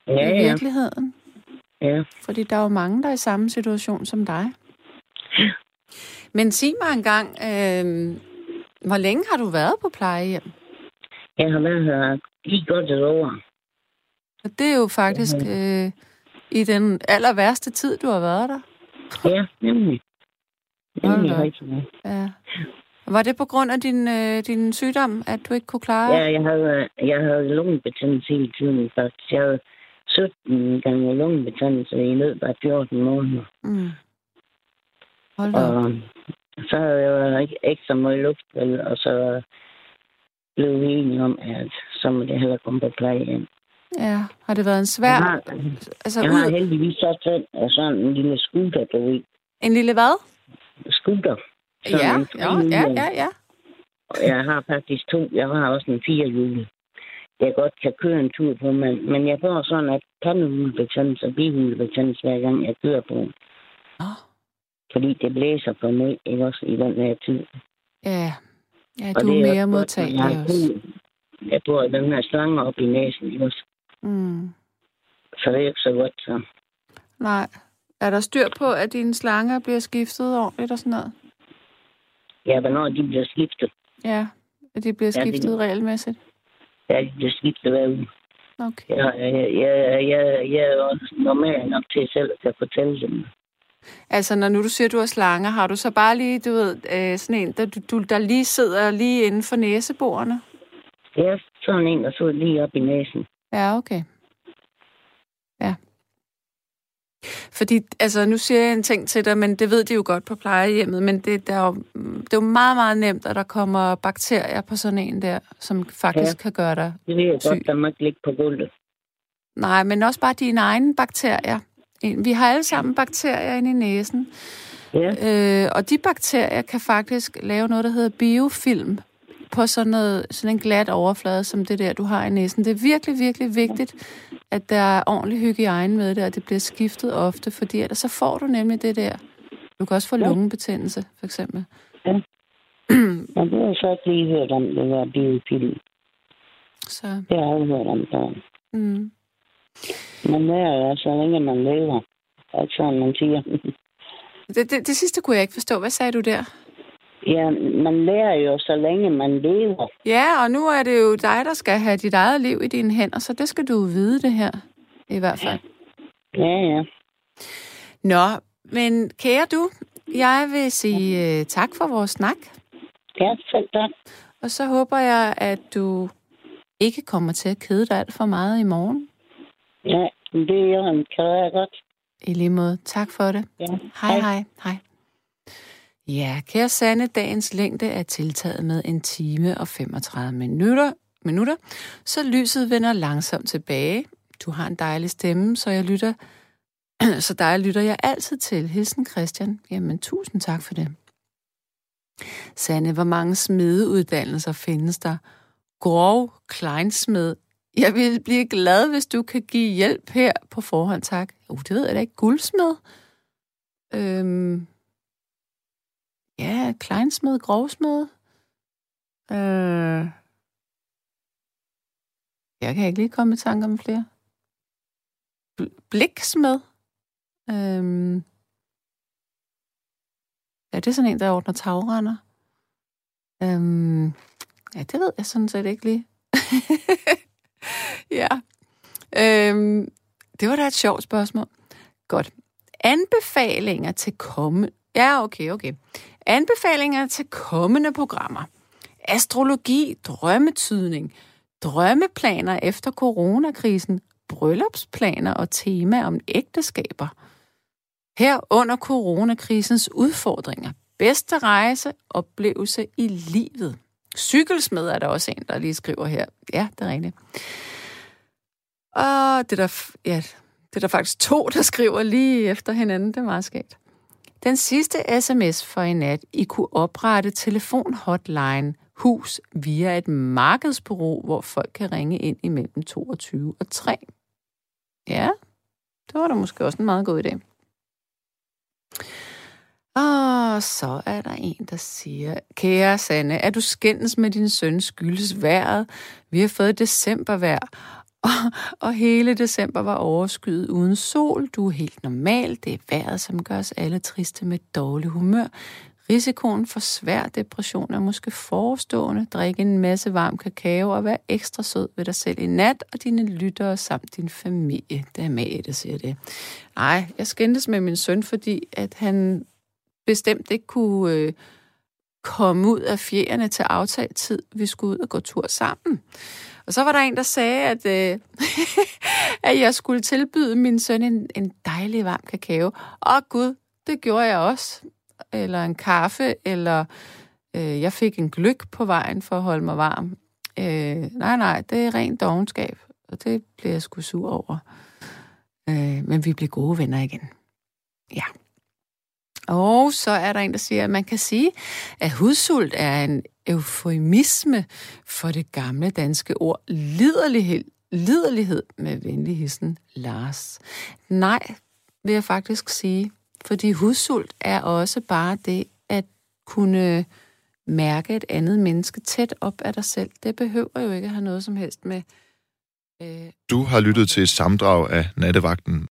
Ja, i ja. virkeligheden. Ja. Fordi der er jo mange, der er i samme situation som dig. Men sig mig engang, øh, hvor længe har du været på plejehjem? Jeg har været her lige godt et år. Og det er jo faktisk øh, i den aller værste tid, du har været der. Ja, nemlig. Nemlig op. rigtig. Ja. Var det på grund af din, øh, din sygdom, at du ikke kunne klare? Ja, jeg havde, jeg havde lungebetændelse hele tiden, faktisk. Jeg havde 17 gange lungebetændelse i løbet af 14 måneder. Mm. Hold da. Og så havde jeg jo ikke, ikke så meget luft, vel, og så blev vi enige om, at så må det heller komme på plejehjem. Ja, har det været en svær... Jeg har, altså, jeg har ud... heldigvis så selv sådan en lille scooter, du ved. En lille hvad? Scooter. Ja, Sådan en ja, ja, ja, ja. Og jeg har faktisk to. Jeg har også en firehjulet. Jeg godt kan køre en tur på, men, men jeg får sådan, at pandehulebetændelse og bihulebetændelse, hver gang jeg kører på. Nå. Fordi det blæser for mig, ikke også i den her tid. Ja, ja Og du det er mere også modtagelig også. brug- Jeg får den her slange op i næsen, ikke også? Mm. Så det er ikke så godt, så. Nej. Er der styr på, at dine slanger bliver skiftet ordentligt og sådan noget? Ja, hvornår de bliver skiftet. Ja, at de bliver Ja, det- skiftet regelmæssigt? Ja, de bliver skiftet hver uge. Okay. Jeg, jeg, jeg, jeg, jeg er også normal nok til selv at fortælle dem. Altså, når nu du siger, at du har slanger, har du så bare lige, du ved, øh, sådan en, der, du, der lige sidder lige inden for næseborene? Er sådan en, der sidder lige op i næsen. Ja, okay. Ja. Fordi, altså, nu siger jeg en ting til dig, men det ved de jo godt på plejehjemmet, men det, der er jo, det er jo meget, meget nemt, at der kommer bakterier på sådan en der, som faktisk ja. kan gøre dig Det ved jeg Syg. godt, der må ikke ligge på gulvet. Nej, men også bare dine egne bakterier. Vi har alle sammen bakterier inde i næsen, Ja, øh, og de bakterier kan faktisk lave noget, der hedder biofilm på sådan, noget, sådan en glat overflade, som det der, du har i næsen. Det er virkelig, virkelig vigtigt, at der er ordentlig hygiejne med det, og det bliver skiftet ofte, fordi ellers så får du nemlig det der. Du kan også få Ja. lungebetændelse, for eksempel. og det har jeg så ikke lige hørt om, det der biofilm. Så, Det har jeg hørt om før. mm. Men det er jo så længe man lever. Det er ikke sådan, man siger. det, det, det sidste kunne jeg ikke forstå. Hvad sagde du der? Ja, man lærer jo så længe man lever. Ja, og nu er det jo dig, der skal have dit eget liv i dine hænder, så det skal du vide det her, i hvert fald. Ja, ja. Nå, men kære du, jeg vil sige uh, tak for vores snak, Ja, selv tak. og så håber jeg, at du ikke kommer til at kede dig alt for meget i morgen. Ja, det er jo kan jeg godt. I lige måde. Tak for det. Ja. Hej, hej. Hej. Ja, kære Sande, dagens længde er tiltaget med en time og 35 minutter, minutter, så lyset vender langsomt tilbage. Du har en dejlig stemme, så jeg lytter, så dig lytter jeg altid til. Hilsen Christian. Jamen, tusind tak for det. Sande, hvor mange smedeuddannelser findes der? Grov kleinsmed. Jeg vil blive glad, hvis du kan give hjælp her på forhånd, tak. Uh, det ved jeg da ikke. Guldsmed? Øhm, ja, kleinsmed, grovsmed. Øh, jeg kan ikke lige komme i tanke om flere. Bl- bliksmed. Øh, ja, det er sådan en, der ordner tagrender. Øh, ja, det ved jeg sådan set ikke lige. ja. Øh, det var da et sjovt spørgsmål. Godt. Anbefalinger til kommende... Ja, okay, okay. Anbefalinger til kommende programmer. Astrologi, drømmetydning, drømmeplaner efter coronakrisen, bryllupsplaner og tema om ægteskaber. Her under coronakrisens udfordringer. Bedste rejse, oplevelse i livet. Cykelsmed er der også en, der lige skriver her. Ja, det er rigtigt. Og det er der, ja, det er der faktisk to, der skriver lige efter hinanden. Det er meget skægt. Den sidste sms for i nat. I kunne oprette telefonhotline hus via et markedsbureau, hvor folk kan ringe ind imellem 22 og 3. Ja, det var da måske også en meget god idé. Og så er der en, der siger, kære Sanne, er du skændes med din søn skyldes vejret? Vi har fået decembervejr, og, og hele december var overskyet uden sol. Du er helt normal. Det er vejret, som gør os alle triste med dårlig humør. Risikoen for svær depression er måske forestående. Drik en masse varm kakao og vær ekstra sød ved dig selv i nat og dine lyttere samt din familie. Det er med, der siger det. Nej, jeg skændtes med min søn, fordi at han bestemt ikke kunne øh, komme ud af fjerne til aftalt tid. Vi skulle ud og gå tur sammen. Og så var der en, der sagde, at, øh, at jeg skulle tilbyde min søn en, en dejlig varm kakao. Og gud, det gjorde jeg også. Eller en kaffe, eller øh, jeg fik en gløk på vejen for at holde mig varm. Øh, nej, nej, det er rent dogenskab, og det blev jeg sgu sur over. Øh, men vi blev gode venner igen. Ja. Og så er der en, der siger, at man kan sige, at hudsult er en eufemisme for det gamle danske ord liderlighed, liderlighed med venlig hissen Lars. Nej, vil jeg faktisk sige, fordi hudsult er også bare det at kunne mærke et andet menneske tæt op af dig selv. Det behøver jo ikke at have noget som helst med... Øh... Du har lyttet til et samdrag af Nattevagten